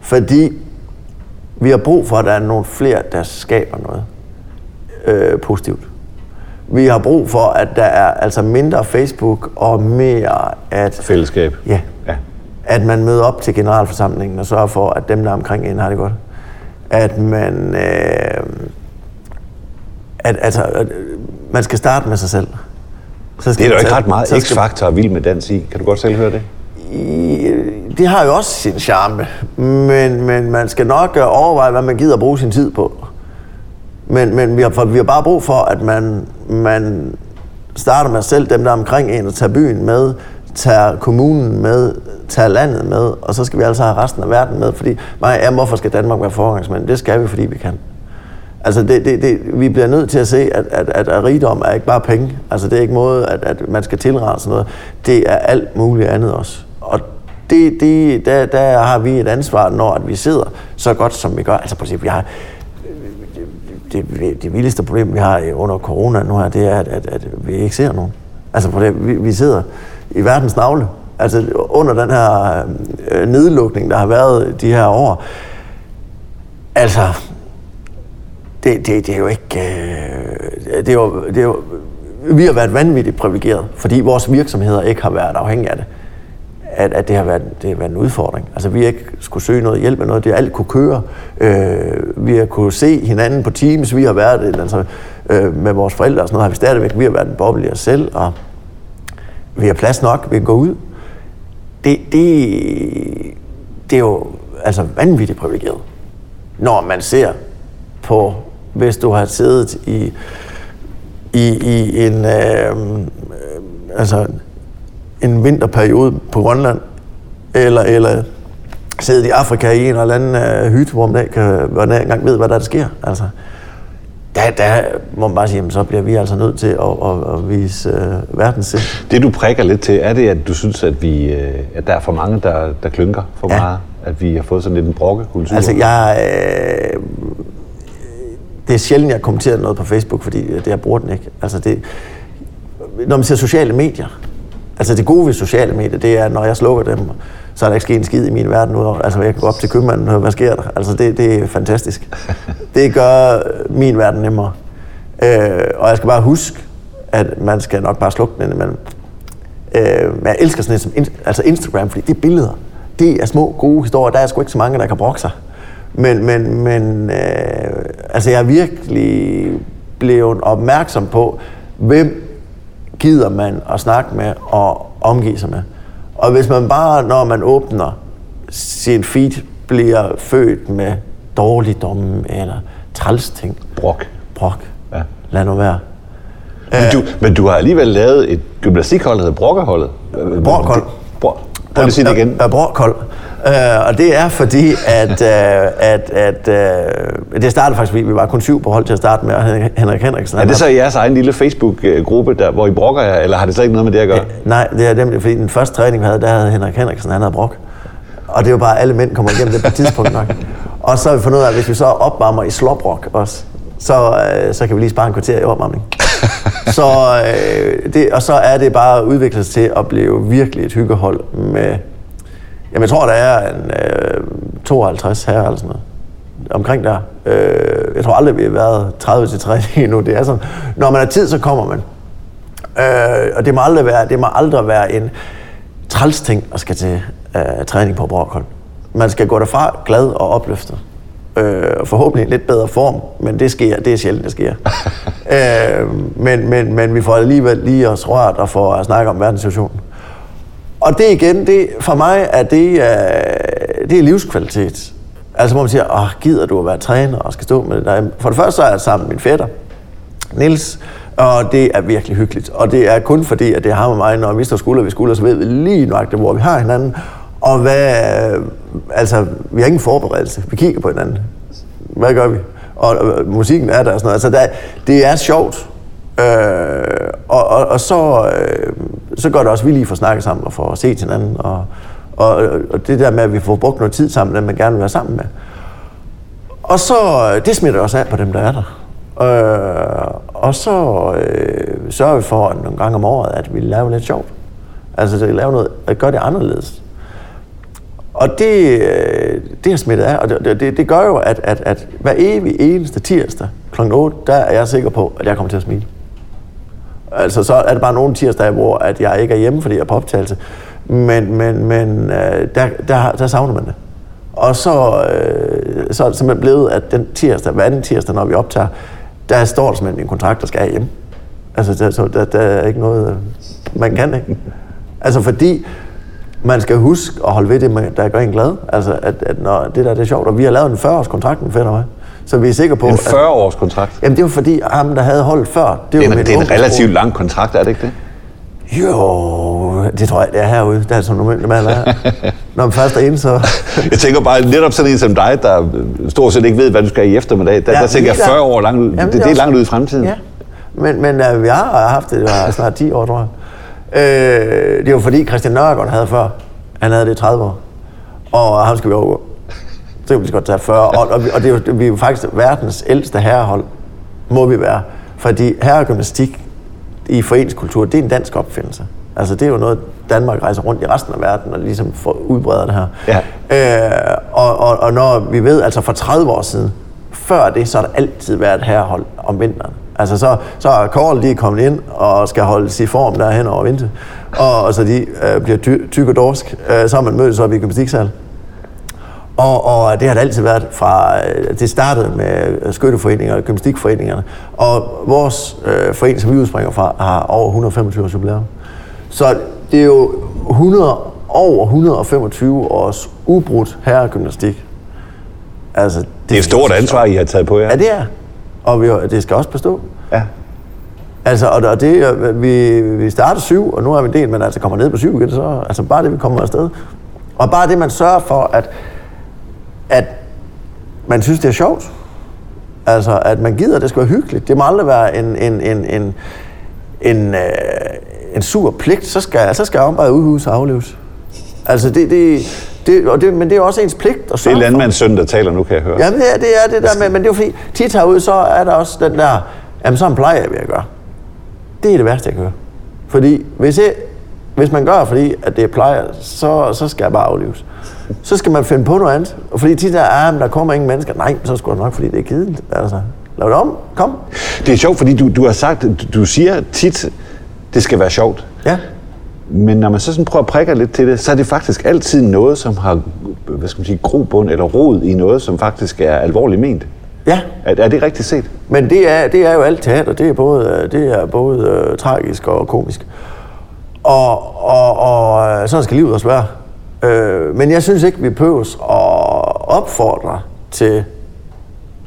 Fordi vi har brug for, at der er nogle flere, der skaber noget øh, positivt. Vi har brug for, at der er altså mindre Facebook og mere at... Fællesskab. Ja. ja. At man møder op til generalforsamlingen og sørger for, at dem, der er omkring en, har det godt. At man... Øh, at, altså, at, man skal starte med sig selv. Så Det er jo ikke ret meget skal- x-faktor og vild med dans i. Kan du godt selv høre det? i- det har jo også sin charme, men, men man skal nok øh, overveje, hvad man gider at bruge sin tid på. Men, men vi, har, for vi har bare brug for, at man, man starter med selv, dem der er omkring en, og tager byen med, tager kommunen med, tager landet med, og så skal vi altså have resten af verden med, fordi, nej, ja, hvorfor skal Danmark være forgangsmand? Det skal vi, fordi vi kan. Altså, det, det, det, vi bliver nødt til at se, at, at, at, at rigdom er ikke bare penge. Altså, det er ikke måde, at, at man skal tilrette sådan noget. Det er alt muligt andet også. Og det, det, der, der har vi et ansvar, når at vi sidder så godt, som vi gør. Altså, på vi har, det, det, det vildeste problem, vi har under corona nu her, det er, at, at, at vi ikke ser nogen. Altså, på det, vi, vi sidder i verdens navle. Altså, under den her øh, nedlukning, der har været de her år. Altså, det, det, det er jo ikke... Øh, det er jo, det er jo, vi har været vanvittigt privilegeret, fordi vores virksomheder ikke har været afhængige af det. At, at det, har været, det har været en udfordring. Altså, vi har ikke skulle søge noget hjælp med noget. Det alt kunne køre. Øh, vi har kunne se hinanden på Teams. Vi har været altså, øh, med vores forældre og sådan noget. Har vi stadigvæk. Vi har været en boble i os selv, og vi har plads nok. Vi kan gå ud. Det, det, det er jo altså vanvittigt privilegeret, når man ser på, hvis du har siddet i, i, i en, øh, altså en vinterperiode på Grønland, eller, eller siddet i Afrika i en eller anden øh, hytte, hvor man ikke, kan, hvor man ikke engang ved, hvad der, der sker. Altså, der, der må man bare sige, jamen, så bliver vi altså nødt til at, at, at vise øh, verdenssind. Det du prikker lidt til, er det, at du synes, at, vi, øh, at der er for mange, der, der klynker for Ja. meget? At vi har fået sådan lidt en brokkekultur? Altså, jeg... Øh, det er sjældent, jeg kommenterer noget på Facebook, fordi det, jeg bruger den ikke. Altså det, når man ser sociale medier, altså det gode ved sociale medier, det er, når jeg slukker dem, så er der ikke sket en skid i min verden. Udover. Altså jeg kan gå op til købmanden og høre, hvad sker der? Altså det, det er fantastisk. Det gør min verden nemmere. Øh, og jeg skal bare huske, at man skal nok bare slukke den indimellem. Øh, men jeg elsker sådan noget som altså Instagram, fordi det er billeder. Det er små, gode historier. Der er sgu ikke så mange, der kan brokke sig. Men, men, men øh, altså jeg er virkelig blevet opmærksom på, hvem gider man at snakke med og omgive sig med. Og hvis man bare, når man åbner sin feed, bliver født med dårligdomme eller træls ting. Brok. Brok. Ja. Lad nu være. Men du, men du har alligevel lavet et gymnastikhold, der hedder Brokkerholdet. Brokhold. Prøv at sige det igen. Ja, Brokhold. Uh, og det er fordi, at, uh, at, at uh, det startede faktisk, fordi vi var kun syv på hold til at starte med, og Henrik Henriksen. Er det så jeres egen lille Facebook-gruppe, der, hvor I brokker jer, eller har det slet ikke noget med det at gøre? Uh, nej, det er nemlig, fordi den første træning, vi havde, der havde Henrik Henriksen, han havde brok. Og det er jo bare, alle mænd kommer igennem det på et tidspunkt nok. Og så har vi fundet ud af, at hvis vi så opvarmer i sloprok også, så, uh, så kan vi lige spare en kvarter i opvarmning. så, uh, det, og så er det bare udviklet sig til at blive virkelig et hyggehold med Jamen, jeg tror, der er en øh, 52 her eller sådan noget. Omkring der. Øh, jeg tror aldrig, vi har været 30 til 30 endnu. Det er sådan, når man har tid, så kommer man. Øh, og det må aldrig være, det må aldrig være en træls ting at skal til øh, træning på Brokholm. Man skal gå derfra glad og opløftet. Øh, forhåbentlig lidt bedre form, men det sker, det er sjældent, det sker. øh, men, men, men vi får alligevel lige os rørt og får at snakke om verdenssituationen. Og det igen, det, for mig er det, uh, det er livskvalitet. Altså hvor man siger, åh, gider du at være træner og skal stå med det der? For det første så er jeg sammen med min fætter, Nils, og det er virkelig hyggeligt. Og det er kun fordi, at det har med mig, når vi står skulder ved skulder, så ved vi lige nøjagtigt, hvor vi har hinanden. Og hvad, øh, altså, vi har ingen forberedelse. Vi kigger på hinanden. Hvad gør vi? Og, og musikken er der og sådan noget. Altså, der, det er sjovt. Øh, og, og, og så, øh, så gør det også, at vi lige får snakket sammen og får set hinanden. Og, og, og det der med, at vi får brugt noget tid sammen, den man gerne vil være sammen med. Og så, det smitter også af på dem, der er der. Øh, og så øh, sørger vi for nogle gange om året, at vi laver lidt sjovt. Altså at lave noget, at gøre det anderledes. Og det, øh, det har smittet af, og det, det, det gør jo, at, at, at hver evig eneste tirsdag kl. 8, der er jeg sikker på, at jeg kommer til at smile. Altså, så er det bare nogle tirsdage, hvor at jeg ikke er hjemme, fordi jeg er på optagelse. Men, men, men øh, der, der, der savner man det. Og så, øh, så er det simpelthen blevet, at den tirsdag, hver anden tirsdag, når vi optager, der står der simpelthen en kontrakt, der skal hjem. Altså, der, så der, der er ikke noget, øh, man kan ikke. Altså, fordi man skal huske at holde ved det, der gør en glad. Altså, at, at når det der det er sjovt, og vi har lavet en 40-års kontrakt med Fætter mig. Så vi er sikre på... En 40-års kontrakt? Jamen det var fordi, ham der havde holdt før... Det, det, er, det er en relativt lang kontrakt, er det ikke det? Jo, det tror jeg, det er herude. Det er som normalt man er. Når man først er inde, så... jeg tænker bare, netop sådan en som dig, der stort set ikke ved, hvad du skal i eftermiddag, der, ja, der tænker jeg 40 år langt ud. Jamen, det, det, er langt ud i fremtiden. Ja. Men, men uh, vi har haft det, det var snart 10 år, tror jeg. Øh, det var fordi Christian Nørgaard havde før. Han havde det i 30 år. Og ham skal vi overgå. Så kan vi godt tage 40. Og, og, og det er jo, vi er jo faktisk verdens ældste herrehold, må vi være. Fordi herregymnastik i foreningskultur, det er en dansk opfindelse. Altså det er jo noget, Danmark rejser rundt i resten af verden og ligesom får udbredt det her. Ja. Øh, og, og, og når vi ved, altså for 30 år siden, før det, så har der altid været herrehold om vinteren. Altså så, så er Kåre lige kommet ind og skal holde i form der hen over vinter. Og, og så de øh, bliver ty, tyk og dorsk. Øh, så har man mødtes op i gymnastiksal. Og, og det har det altid været fra, øh, det startede med skytteforeninger og gymnastikforeningerne. Og vores øh, forening, som vi udspringer fra, har over 125 års jubilæum. Så det er jo 100, over 125 års ubrudt herregymnastik. Altså, det, det er et stort ansvar, I har taget på jer. Ja, det er. Og vi, det skal også bestå. Ja. Altså, og det, vi, vi startede syv, og nu er vi en del, men altså kommer ned på syv igen, så altså bare det, vi kommer afsted. Og bare det, man sørger for, at, at man synes, det er sjovt. Altså, at man gider, at det skal være hyggeligt. Det må aldrig være en, en, en, en, en, øh, en sur pligt. Så skal, så skal arbejde udhus og afleves. Altså, det, det, Det, og det, men det er også ens pligt at Det er landmandssøn, der taler nu, kan jeg høre. Ja, det er det, er det der med, men det er jo fordi, tit herude, så er der også den der, jamen sådan plejer jeg ved at gøre. Det er det værste, jeg kan høre. Fordi hvis, jeg, hvis man gør, fordi at det er plejer, så, så skal jeg bare aflives. Så skal man finde på noget andet. Og fordi tit der er, men der kommer ingen mennesker. Nej, så skulle det nok, fordi det er kedeligt. Altså, lav det om. Kom. Det er sjovt, fordi du, du har sagt, du, du siger tit, det skal være sjovt. Ja. Men når man så sådan prøver at prikke lidt til det, så er det faktisk altid noget, som har hvad skal man sige, grobund eller rod i noget, som faktisk er alvorligt ment. Ja, Er, er det rigtigt set? Men det er, det er jo alt teater. Det er både, det er både uh, tragisk og komisk. Og, og, og øh, sådan skal livet også være. Øh, men jeg synes ikke, vi behøves at opfordre til,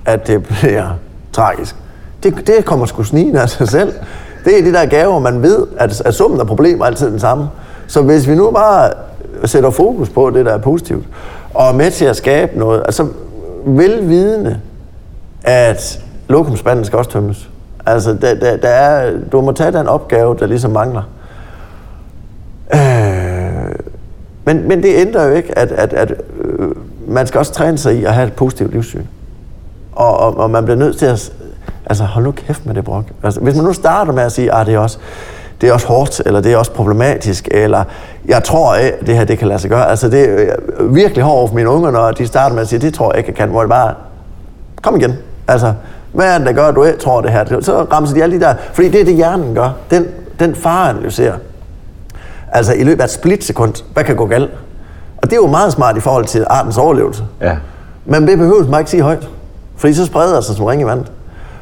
at det bliver tragisk. Det, det kommer sgu snigende af sig selv. Det er de der gaver, man ved, at, at summen af problemer er altid den samme. Så hvis vi nu bare sætter fokus på det, der er positivt, og er med til at skabe noget, altså velvidende, at lokumspanden skal også tømmes. Altså, der, der, der er, du må tage den opgave, der ligesom mangler. Øh, men, men det ændrer jo ikke, at, at, at øh, man skal også træne sig i at have et positivt livssyn. Og, og, og man bliver nødt til at... Altså, hold nu kæft med det, Brok. Altså, hvis man nu starter med at sige, at det er også det er også hårdt, eller det er også problematisk, eller jeg tror, at det her det kan lade sig gøre. Altså, det er øh, virkelig hårdt for mine unger, når de starter med at sige, det tror jeg ikke, jeg kan, hvor det bare, kom igen. Altså, hvad er det, der gør, at du ikke tror det her? Så ramser de alle de der, fordi det er det, hjernen gør. Den, den far analyserer. Altså i løbet af et splitsekund, hvad kan gå galt? Og det er jo meget smart i forhold til artens overlevelse. Ja. Men det behøver man ikke sige højt. Fordi så spreder det sig som ring i vandet.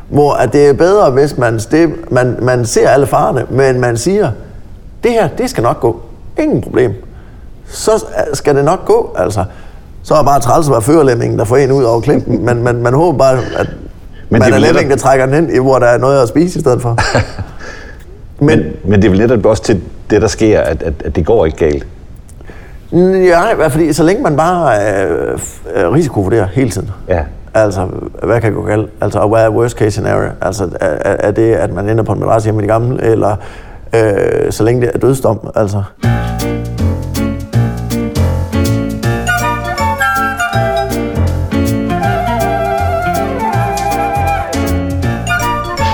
Hvor at det er bedre, hvis man, stem, man, man ser alle farerne, men man siger, det her, det skal nok gå. Ingen problem. Så skal det nok gå, altså. Så er det bare træls at være førerlemmingen, der får en ud over klimpen, men man, man håber bare, at Men man det er vil lemmingen, der trækker den ind, hvor der er noget at spise i stedet for. Men, men, men det er vel netop også til det, der sker, at, at, at det går ikke galt. Ja, i hvert fald, så længe man bare øh, øh, risikovurderer hele tiden. Ja. Altså, hvad kan gå galt? Altså, og hvad er worst case scenario? Altså, er, er det, at man ender på en madras hjemme i de gamle, eller øh, så længe det er dødsdom? Altså.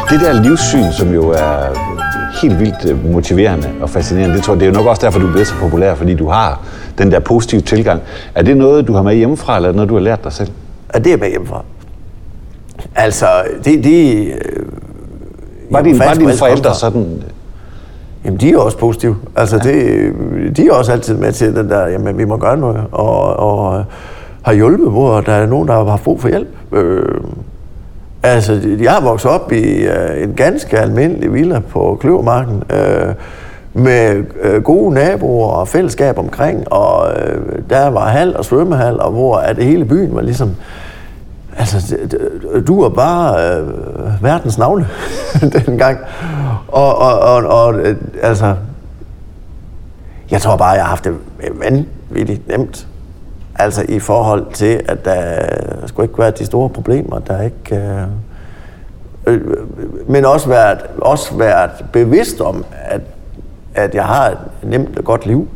Det der livssyn, som jo er helt vildt øh, motiverende og fascinerende, det tror jeg, det er jo nok også derfor, du er blevet så populær, fordi du har den der positive tilgang. Er det noget, du har med hjemmefra, eller er det noget, du har lært dig selv? Er det med hjemmefra? Altså, det... det øh, Var dine, var alt forældre sådan... Jamen, de er også positive. Altså, det, de er også altid med til den der, jamen, vi må gøre noget, og, og har hjulpet, hvor der er nogen, der har haft brug for hjælp. Øh, altså, jeg har vokset op i øh, en ganske almindelig villa på Kløvermarken, øh, med øh, gode naboer og fællesskab omkring, og øh, der var hal og svømmehal, og hvor at hele byen var ligesom Altså, du er bare øh, verdens navle dengang. Og, og, og, og øh, altså, jeg tror bare, jeg har haft det vanvittigt nemt. Altså i forhold til, at der skulle ikke være de store problemer, der ikke... Øh, øh, øh, men også været, også været bevidst om, at, at jeg har et nemt og godt liv.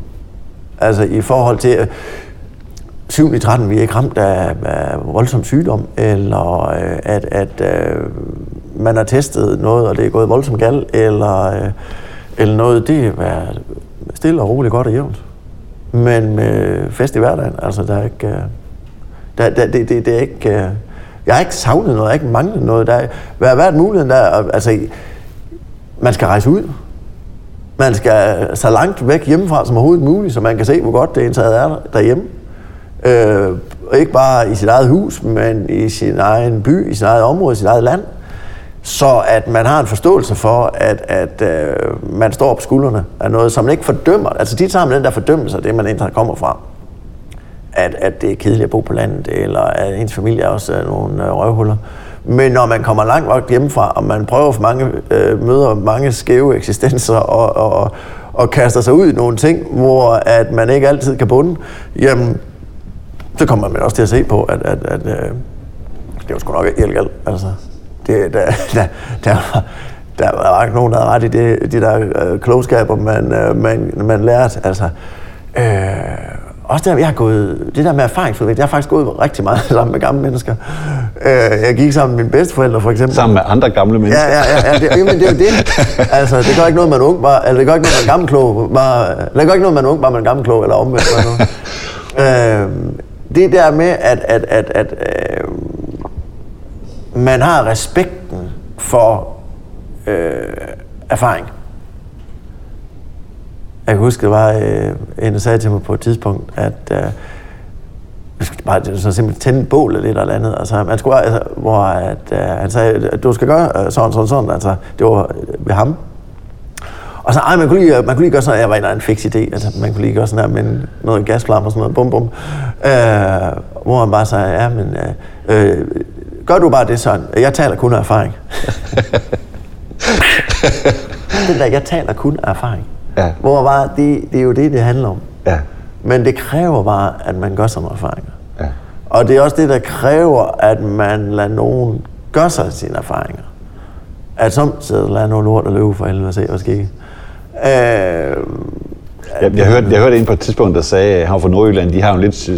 Altså i forhold til... Øh, 7 i 13, vi er ikke ramt af, af voldsom sygdom, eller øh, at, at øh, man har testet noget, og det er gået voldsomt galt, eller, øh, eller noget, det er stille og roligt godt og jævnt. Men med fest i hverdagen, altså der er ikke... Øh, der, der, det, det, det er ikke... Øh, jeg har ikke savnet noget, jeg har ikke manglet noget. Der har været muligheden der, altså, man skal rejse ud. Man skal så langt væk hjemmefra som overhovedet muligt, så man kan se, hvor godt det indtaget er derhjemme. Øh, og ikke bare i sit eget hus, men i sin egen by, i sit eget område, i sit eget land. Så at man har en forståelse for, at, at øh, man står på skuldrene af noget, som man ikke fordømmer. Altså de tager man den der fordømmelse af det, man egentlig kommer fra. At, at det er kedeligt at bo på landet, eller at ens familie er også er nogle øh, røvhuller. Men når man kommer langt nok hjemmefra, og man prøver for mange, øh, møder mange skæve eksistenser, og, og, og kaster sig ud i nogle ting, hvor at man ikke altid kan bunde, jamen, så kommer man også til at se på, at, at, at, at det er jo sgu nok ikke helt galt. Altså, det, der, der, der, der var ikke nogen, der havde ret i det, de der øh, klogskaber, man, øh, man, man lærte. Altså, øh, også der, jeg har gået, det der med erfaringsudvikling, jeg har faktisk gået rigtig meget sammen med gamle mennesker. Øh, jeg gik sammen med mine bedsteforældre, for eksempel. Sammen med andre gamle mennesker? Ja, ja, ja, ja det, jamen, det er jo det. Altså, det gør ikke noget, man ung, bare, eller det gør ikke noget, man gammel klog, bare, det gør ikke noget, man ung, bare man gammel klog, eller omvendt. Bare noget. øh, det der med, at, at, at, at øh, man har respekten for øh, erfaring. Jeg kan huske, det var øh, en, der sagde til mig på et tidspunkt, at øh, man skulle bare så simpelthen tænde et bål eller et eller andet. Altså, man skulle, altså, hvor at, øh, han sagde, at du skal gøre øh, sådan, sådan, sådan. Altså, det var ved ham. Og så, ej, man kunne lige, man kunne lige gøre sådan, jeg var en, en fix idé, altså, man kunne lige gøre sådan her med noget gasflamme og sådan noget, bum bum. Øh, hvor han bare sagde, ja, men øh, øh, gør du bare det sådan, jeg taler kun af erfaring. det der, jeg taler kun af erfaring. Ja. Hvor bare, det, det er jo det, det handler om. Ja. Men det kræver bare, at man gør sig nogle erfaringer. Ja. Og det er også det, der kræver, at man lader nogen gøre sig sine erfaringer. At som sidder lader noget lort og løbe for helvede og se, hvad sker. Øh, Jeg, jeg, hørte, jeg hørte en på et tidspunkt, der sagde, at han fra Nordjylland, de har jo lidt...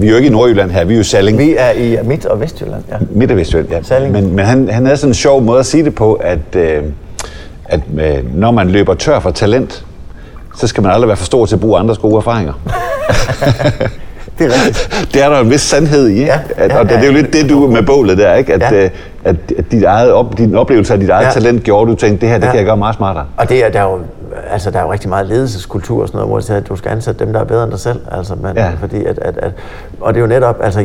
Vi er jo ikke i Nordjylland her, vi er jo i Salling. vi er i Midt- og Vestjylland, ja. Midt- og Vestjylland, ja. Salling. Men, men han, han havde sådan en sjov måde at sige det på, at, øh, at øh, når man løber tør for talent, så skal man aldrig være for stor til at bruge andres gode erfaringer. Det er rigtigt. Det er der en vis sandhed i, ikke? Ja, at, ja, og det, det er jo ja. lidt det, du med bålet der, ikke? At, Ja. øh, at, at dit eget op, din oplevelse af dit eget Ja. talent gjorde, du tænkte, det her, det Ja. kan jeg gøre meget smartere. Og det er, der, er jo, altså, der er jo rigtig meget ledelseskultur og sådan noget, hvor de siger, at du skal ansætte dem, der er bedre end dig selv. Altså, man, Ja. fordi at, at, at, og det er jo netop, altså,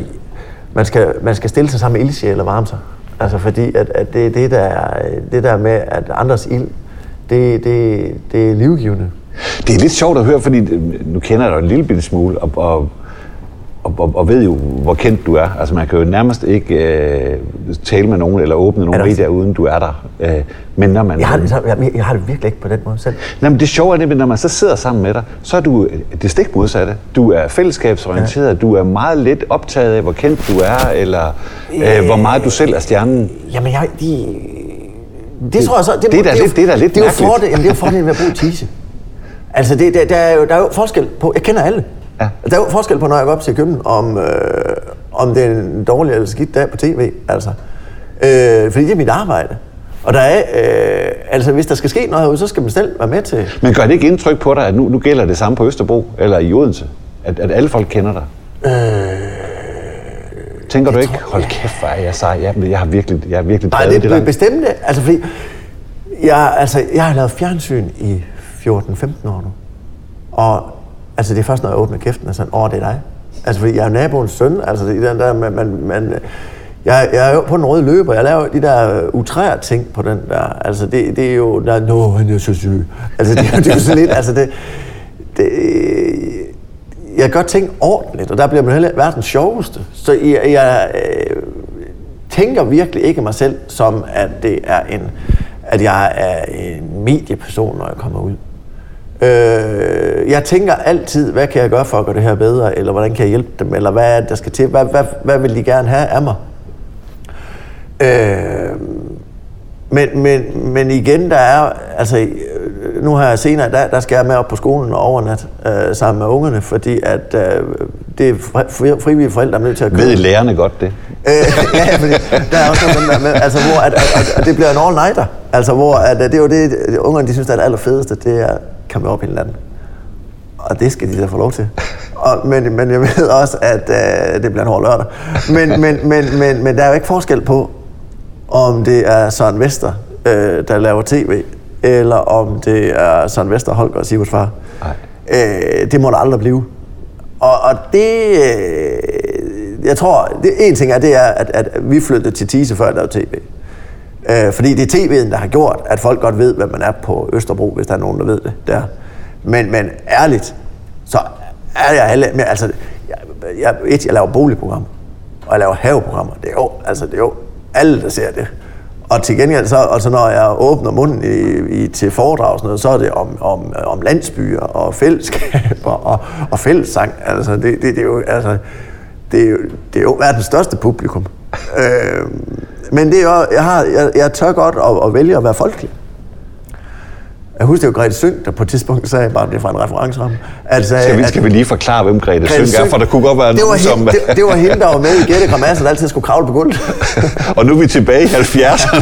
man skal, man skal stille sig sammen med ildsjæl og varme sig. Altså, fordi at, at det, det, der, er- det der med, at andres ild, det, det, det er livgivende. Det er lidt sjovt at høre, fordi øh, nu kender jeg dig en lille bitte smule, og, og, og, og, og ved jo, hvor kendt du er. Altså man kan jo nærmest ikke øh, tale med nogen eller åbne Er der- medier, uden du er der. Øh, men når man... Jeg har, det, jeg, jeg har det virkelig ikke på den måde selv. Nej, men det sjove er nemlig, når man så sidder sammen med dig, så er du øh, det stik modsatte. Du er fællesskabsorienteret, ja. du er meget lidt optaget af, hvor kendt du er, eller øh, hvor meget du selv er stjernen. Jamen, jeg, de, det, tror jeg så... Det, det er da jo- lidt- det er da lidt det er jo mærkeligt. fordel, jamen, det er jo fordelen ved at bruge tise. Altså, det, der, der, er jo, der er jo forskel på... Jeg kender alle. Ja. Der er jo forskel på, når jeg går op til køben, om, øh, om det er en dårlig eller skidt dag på tv. Altså. Øh, fordi det er mit arbejde. Og der er, øh, altså hvis der skal ske noget herude, så skal man selv være med til. Men gør det ikke indtryk på dig, at nu, nu gælder det samme på Østerbro eller i Odense? At, at alle folk kender dig? Øh, Tænker du ikke, hold kæft, hvor er jeg sej. Jeg, jeg har virkelig, jeg har virkelig Nej, det det er langt. bestemt. Altså, fordi jeg, altså, jeg har lavet fjernsyn i 14-15 år nu. Og altså, det er først, når jeg åbner kæften og sådan, åh, det er dig. Altså, fordi jeg er naboens søn. Altså, det er den der, man, man, man jeg, jeg er jo på den røde løber. Jeg laver de der øh, utrære ting på den der. Altså, det, det er jo, der, nå, han er så syg. Altså, det, det er jo sådan lidt, altså, det, det, jeg gør ting ordentligt, og der bliver man heller verdens sjoveste. Så jeg, jeg øh, tænker virkelig ikke mig selv som, at det er en, at jeg er en medieperson, når jeg kommer ud. Øh, jeg tænker altid, hvad kan jeg gøre for at gøre det her bedre, eller hvordan kan jeg hjælpe dem, eller hvad er det, der skal til, hvad, hvad, hvad vil de gerne have af mig? Øh, men, men, men igen, der er, altså, øh, nu har jeg senere, der, der skal jeg med op på skolen og overnat øh, sammen med ungerne, fordi at øh, det er fri, fri, frivillige forældre, der er nødt til at købe. Ved lærerne godt det? Øh, ja, fordi der er også noget der med, altså hvor at, at, at, at det bliver en all-nighter. Altså hvor at, at det er jo det, ungerne de synes, der er det allerfedeste, det er komme op hele natten. Og det skal de da få lov til. Og, men, men jeg ved også, at øh, det bliver en hård lørdag. Men, men, men, men, men der er jo ikke forskel på, om det er Søren Vester, øh, der laver tv, eller om det er Søren Vester, Holger og Sivers far. Nej. Øh, det må der aldrig blive. Og, og det, øh, jeg tror, det, en ting er, det er, at, at vi flyttede til Tise, før jeg lavede tv. Øh, fordi det er tv'en, der har gjort, at folk godt ved, hvad man er på Østerbro, hvis der er nogen, der ved det der. Men, men ærligt, så er jeg alle... Men altså, jeg, jeg, et, jeg laver boligprogrammer, og jeg laver haveprogrammer. Det er jo, altså, det er jo alle, der ser det. Og til gengæld, så, altså når jeg åbner munden i, i, til foredrag og sådan noget, så er det om, om, om landsbyer og fællesskaber og, og fællessang. Altså, det, det, det, er jo, altså, det, er jo, det er jo verdens største publikum. øh, men det er jo, jeg, har, jeg, jeg tør godt at, at vælge at være folkelig. Jeg husker jo Grete Sønk, der på et tidspunkt sagde, bare det er fra en referenceramme, at, sagde, Skal vi, skal vi lige forklare, hvem Grete Grete Sønk er, for der kunne godt være det var, nogen, som... hende, det, det var hende, der var med i Gætte Grimasse, der altid skulle kravle på gulvet. og nu er vi tilbage i 70'erne.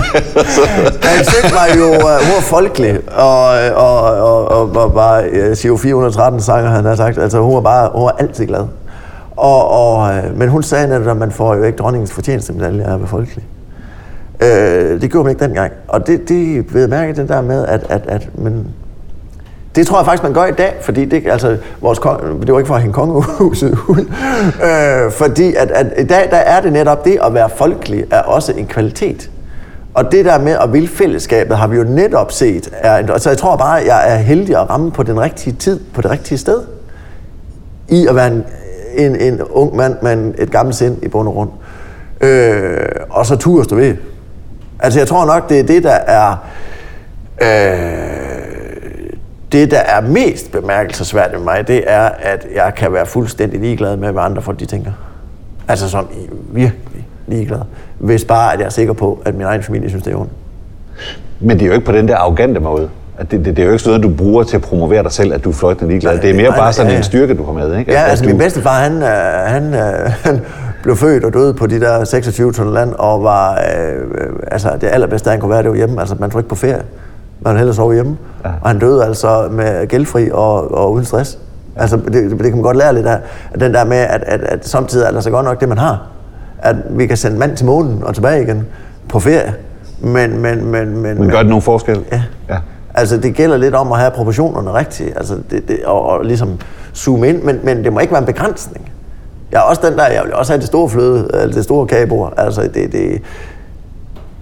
Grete Sønk var jo uh, hun var folkelig, og, og, og, og, og var CO 413 sanger, han har sagt. Altså, hun var bare hun var altid glad. Og, og, øh, men hun sagde netop, at man får jo ikke dronningens fortjenestemedalje af at være folkelig. Øh, det gjorde man ikke dengang. Og det, det ved mærke, det der med, at, at, at men, det tror jeg faktisk, man gør i dag, fordi det, altså, vores kong, det var ikke for at hænge kongehuset ud, øh, fordi at, at i dag der er det netop det at være folkelig er også en kvalitet. Og det der med at ville fællesskabet har vi jo netop set. Er, en- så jeg tror bare, at jeg er heldig at ramme på den rigtige tid, på det rigtige sted. I at være en, en, en ung mand med en, et gammelt sind i bund og grund. Øh, og så turde stå ved. Altså jeg tror nok, det er det, der er... Øh, det, der er mest bemærkelsesværdigt med mig, det er, at jeg kan være fuldstændig ligeglad med, hvad andre folk de tænker. Altså som i virkelig ligeglad. Hvis bare, at jeg er sikker på, at min egen familie synes, det er ondt. Men det er jo ikke på den der arrogante måde. At det, det, det er jo ikke sådan noget, du bruger til at promovere dig selv, at du er fløjtende ligeglad. Det er mere Nej, bare nej, sådan ja, en styrke, du har med, ikke? Ja, At- altså at min du, bedstefar, han, øh, han, øh, han blev født og døde på de der 26 tons land, og var, øh, altså det allerbedste, han kunne være, det var hjemme. Altså man tog ikke på ferie, man hellere sove hjemme. Ja. Og han døde altså med gældfri og, og uden stress. Altså det, det, kan man godt lære lidt af. Den der med, at, at, at samtidig er det så godt nok det, man har. At vi kan sende mand til månen og tilbage igen på ferie. Men, men, men, men, men gør det nogen forskel? Ja. ja. Altså, det gælder lidt om at have proportionerne rigtigt, altså, det, det, og, og ligesom zoome ind, men, men det må ikke være en begrænsning. Jeg er også den der, jeg vil også have det store fløde, eller det store kagebord. Altså, det, det,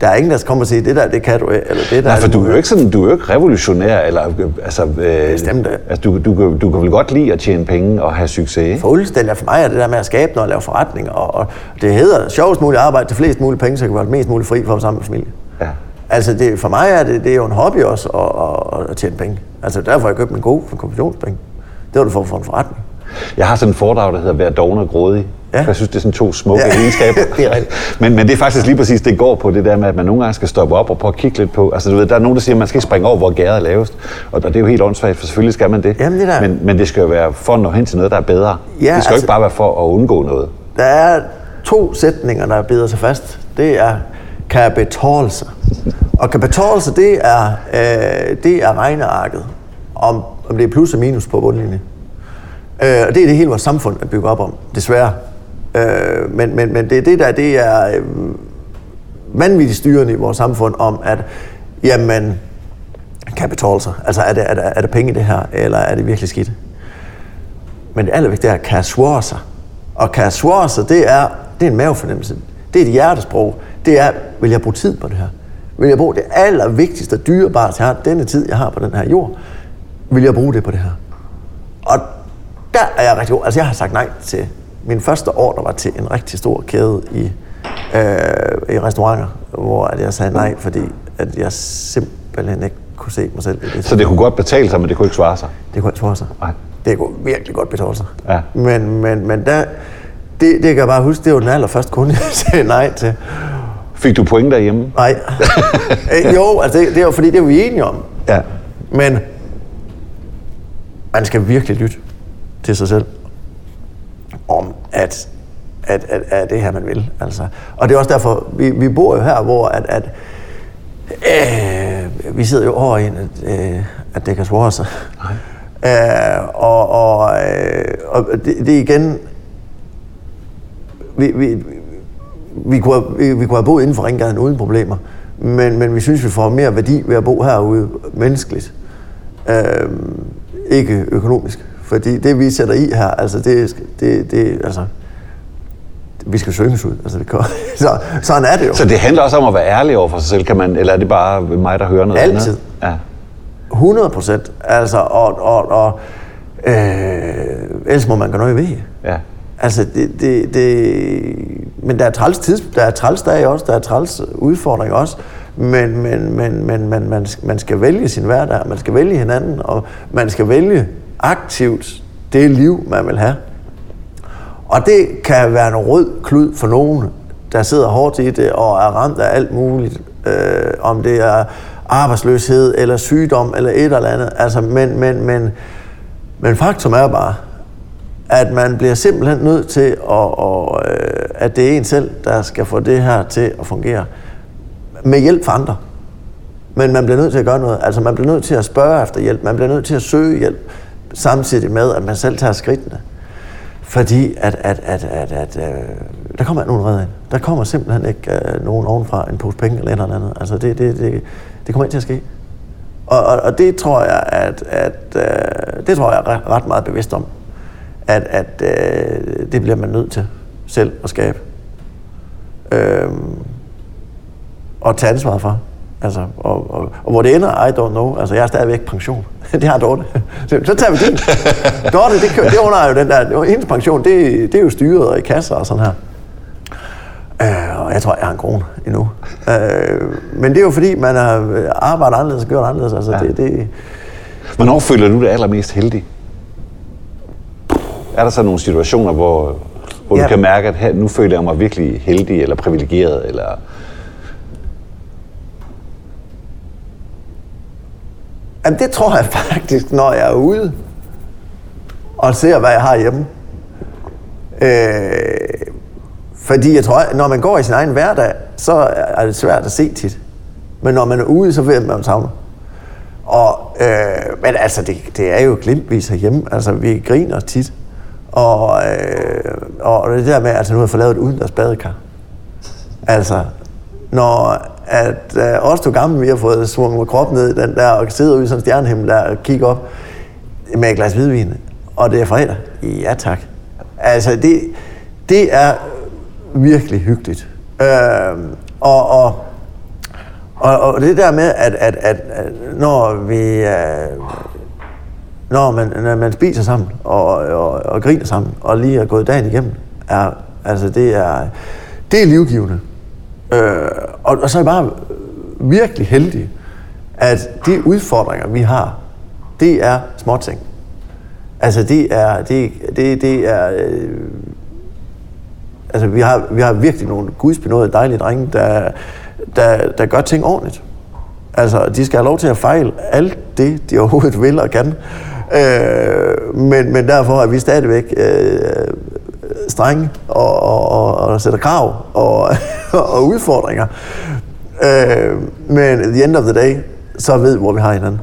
der er ingen, der kommer og siger, det der, det kan du eller det der... Nej, for du er jo ikke sådan, du er jo ikke revolutionær, eller øh, altså... Øh, Bestemt. Altså, du, du, kan- du kan vel godt lide at tjene penge og have succes, ikke? Fuldstændig. For mig er det der med at skabe noget og lave forretning, og, og det hedder sjovest muligt arbejde til flest mulige penge, så jeg kan være mest muligt fri for at sammen med familie. Ja. Altså, det, for mig er det, det er jo en hobby også at, at, at tjene penge. Altså, derfor har jeg købt en god for kommissionspenge. Det var det for at få en forretning. Jeg har sådan en foredrag, der hedder Vær doven og grådig. Ja. Jeg synes, det er sådan to smukke Ja, egenskaber. det er rigtigt. Men, men det er faktisk lige præcis, det går på det der med, at man nogle gange skal stoppe op og prøve at kigge lidt på. Altså, du ved, der er nogen, der siger, at man skal ikke springe over, hvor gæret er lavest. Og det er jo helt åndssvagt, for selvfølgelig skal man det. Jamen, det der- men, men det skal jo være for at nå hen til noget, der er bedre. Ja, det skal jo altså- ikke bare være for at undgå noget. Der er to sætninger, der bider sig fast. Det er, kan betale sig? Og kan betale sig, det er, øh, det er regnearket, om, om det er plus og minus på bundlinjen. Øh, og det er det hele vores samfund er bygget op om, desværre. Øh, men, men, men det er det der, det er øh, vanvittigt styrende i vores samfund om, at jamen, kan betale sig. Altså, er det, er, der, er der penge i det her, eller er det virkelig skidt? Men det allervigtigste er, kan svare sig? Og kan svare sig, det er, det er en mavefornemmelse. Det er et hjertesprog. Det er, vil jeg bruge tid på det her? Vil jeg bruge det allervigtigste og dyrebare, jeg har denne tid, jeg har på den her jord? Vil jeg bruge det på det her? Og der er jeg rigtig god. Altså, jeg har sagt nej til min første år, der var til en rigtig stor kæde i, øh, i restauranter, hvor at jeg sagde nej, fordi at jeg simpelthen ikke kunne se mig selv i det. Så det kunne godt betale sig, men det kunne ikke svare sig. Det kunne ikke svare sig. Nej. Det kunne virkelig godt betale sig. Ja. Men, men, men der, det, det kan jeg bare huske, det var den allerførste kunde, jeg sagde nej til. Fik du point derhjemme? Nej. Øh, jo, altså det, det jo fordi, det er vi enige om. Ja. Men man skal virkelig lytte til sig selv om, at, at, at, at det her, man vil. Altså. Og det er også derfor, vi, vi bor jo her, hvor at, at øh, vi sidder jo over i, at, øh, at det kan svare sig. Øh, og og, øh, og det, det er igen, vi, vi, vi, kunne, have- vi, vi kunne have boet inden for Ringgaden uden problemer, men, men vi synes, vi får mere værdi ved at bo herude menneskeligt. Øh, ikke økonomisk. Fordi det, vi sætter i her, altså det, det, det altså, vi skal synges ud. Altså, det kan, så, sådan er det jo. Så det handler også om at være ærlig over for sig selv, kan man, eller er det bare mig, der hører noget Altid. andet? Ja. 100 procent. Altså, og, og, og øh, ellers må man gøre noget ved. Ja. Altså, det, det, det, men der er træls tids, der er træls dage også, der er træls udfordringer også, men, men, men, men, men man, man skal vælge sin hverdag, man skal vælge hinanden, og man skal vælge aktivt det liv, man vil have. Og det kan være en rød klud for nogen, der sidder hårdt i det og er ramt af alt muligt. Øh, om det er arbejdsløshed, eller sygdom, eller et eller andet. Altså, men, men, men, men faktum er bare, at man bliver simpelthen nødt til, at, at, øh, at det er en selv, der skal få det her til at fungere. Med hjælp fra andre. Men man bliver nødt til at gøre noget. Altså man bliver nødt til at spørge efter hjælp. Man bliver nødt til at søge hjælp. Samtidig med, at man selv tager skridtene. Fordi at, at, at, at, at øh, der kommer ikke nogen redder ind. Der kommer simpelthen ikke øh, nogen ovenfra, en pose penge eller et eller andet. Altså det, det, det, det kommer ikke til at ske. Og, og, og det tror jeg, at, at øh, det tror jeg er ret meget bevidst om. At, at øh, det bliver man nødt til selv at skabe. Øh, og tage ansvar for. Altså, og, og, og hvor det ender, I don't know. Altså, jeg er stadigvæk pension. det har Dorte. Så, så tager vi din. Dorte, det, det under jo den der, hendes pension, det, det er jo styret og i kasser og sådan her. Øh, og jeg tror, jeg har en krone endnu. Øh, men det er jo fordi, man har arbejdet anderledes og gjort anderledes. Altså, ja. det, det... Hvornår føler du dig allermest heldig? Er der så nogle situationer, hvor, hvor ja. du kan mærke, at her, nu føler jeg mig virkelig heldig eller privilegeret? Eller Jamen det tror jeg faktisk, når jeg er ude og ser, hvad jeg har hjemme. Øh, fordi jeg tror, når man går i sin egen hverdag, så er det svært at se tit. Men når man er ude, så ved man, man savner. Og, øh, men altså, det, det er jo glimtvis herhjemme. Altså, vi griner tit. Og, øh, og det der med, altså nu har jeg fået lavet et udendørs badekar. Altså, når at øh, os to gamle, vi har fået svunget kroppen ned i den der, og sidder ude i sådan en stjernehimmel der og kigger op med et glas hvidvin, og det er fredag. Ja, tak. Altså, det, det er virkelig hyggeligt. Øh, og, og, og, og det der med, at, at, at, at når vi... Øh, når man, når man spiser sammen og, og, og griner sammen, og lige er gået dagen igennem, er, altså det er, det er livgivende. Øh, og, og så er jeg bare virkelig heldig, at de udfordringer, vi har, det er småting. Altså det er, det, det, det er, øh, altså vi har, vi har virkelig nogle gudsbenåede dejlige drenge, der, der, der gør ting ordentligt. Altså, de skal have lov til at fejle alt det, de overhovedet vil og kan. Øh, men, men derfor er vi stadigvæk øh, strenge og, og, og, og sætter krav og, og udfordringer. Øh, men at the end of the day, så ved hvor vi har hinanden.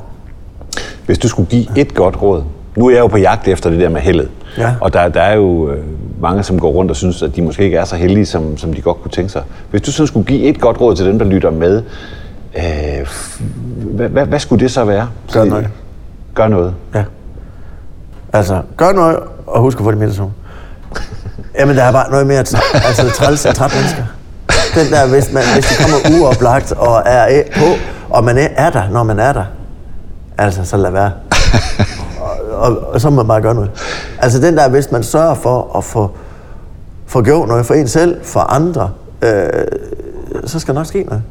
Hvis du skulle give et godt råd, nu er jeg jo på jagt efter det der med heldet, ja. og der, der er jo øh, mange, som går rundt og synes, at de måske ikke er så heldige, som, som de godt kunne tænke sig. Hvis du så skulle give et godt råd til dem, der lytter med, øh, hvad, hvad, hvad skulle det så være? Gør noget. Gør noget? Ja. Altså, gør noget, og husk at få det meditation. Jamen, der er bare noget mere altså, træls end træt mennesker. Den der, hvis, man, hvis de kommer uoplagt og er på, og man er, er der, når man er der, altså, så lad være. Og, og, og så må man bare gøre noget. Altså den der, hvis man sørger for at få, få gjort noget for en selv, for andre, øh, så skal nok ske noget.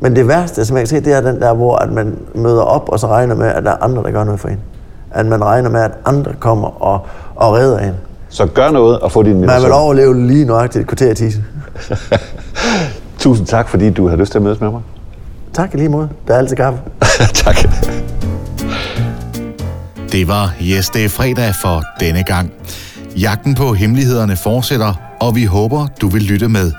Men det værste, som jeg kan se, det er den der, hvor at man møder op, og så regner med, at der er andre, der gør noget for en. At man regner med, at andre kommer og, og redder en. Så gør noget og få din meditation. Man vil overleve lige nøjagtigt et kvarter i. Tusind tak, fordi du har lyst til at mødes med mig. Tak lige måde. Der er altid kaffe. tak. Det var Yes, det er fredag for denne gang. Jagten på hemmelighederne fortsætter, og vi håber, du vil lytte med.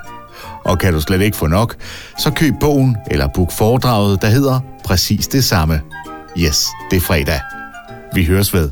Og kan du slet ikke få nok, så køb bogen eller book foredraget, der hedder præcis det samme. Yes, det er fredag. Vi høres ved.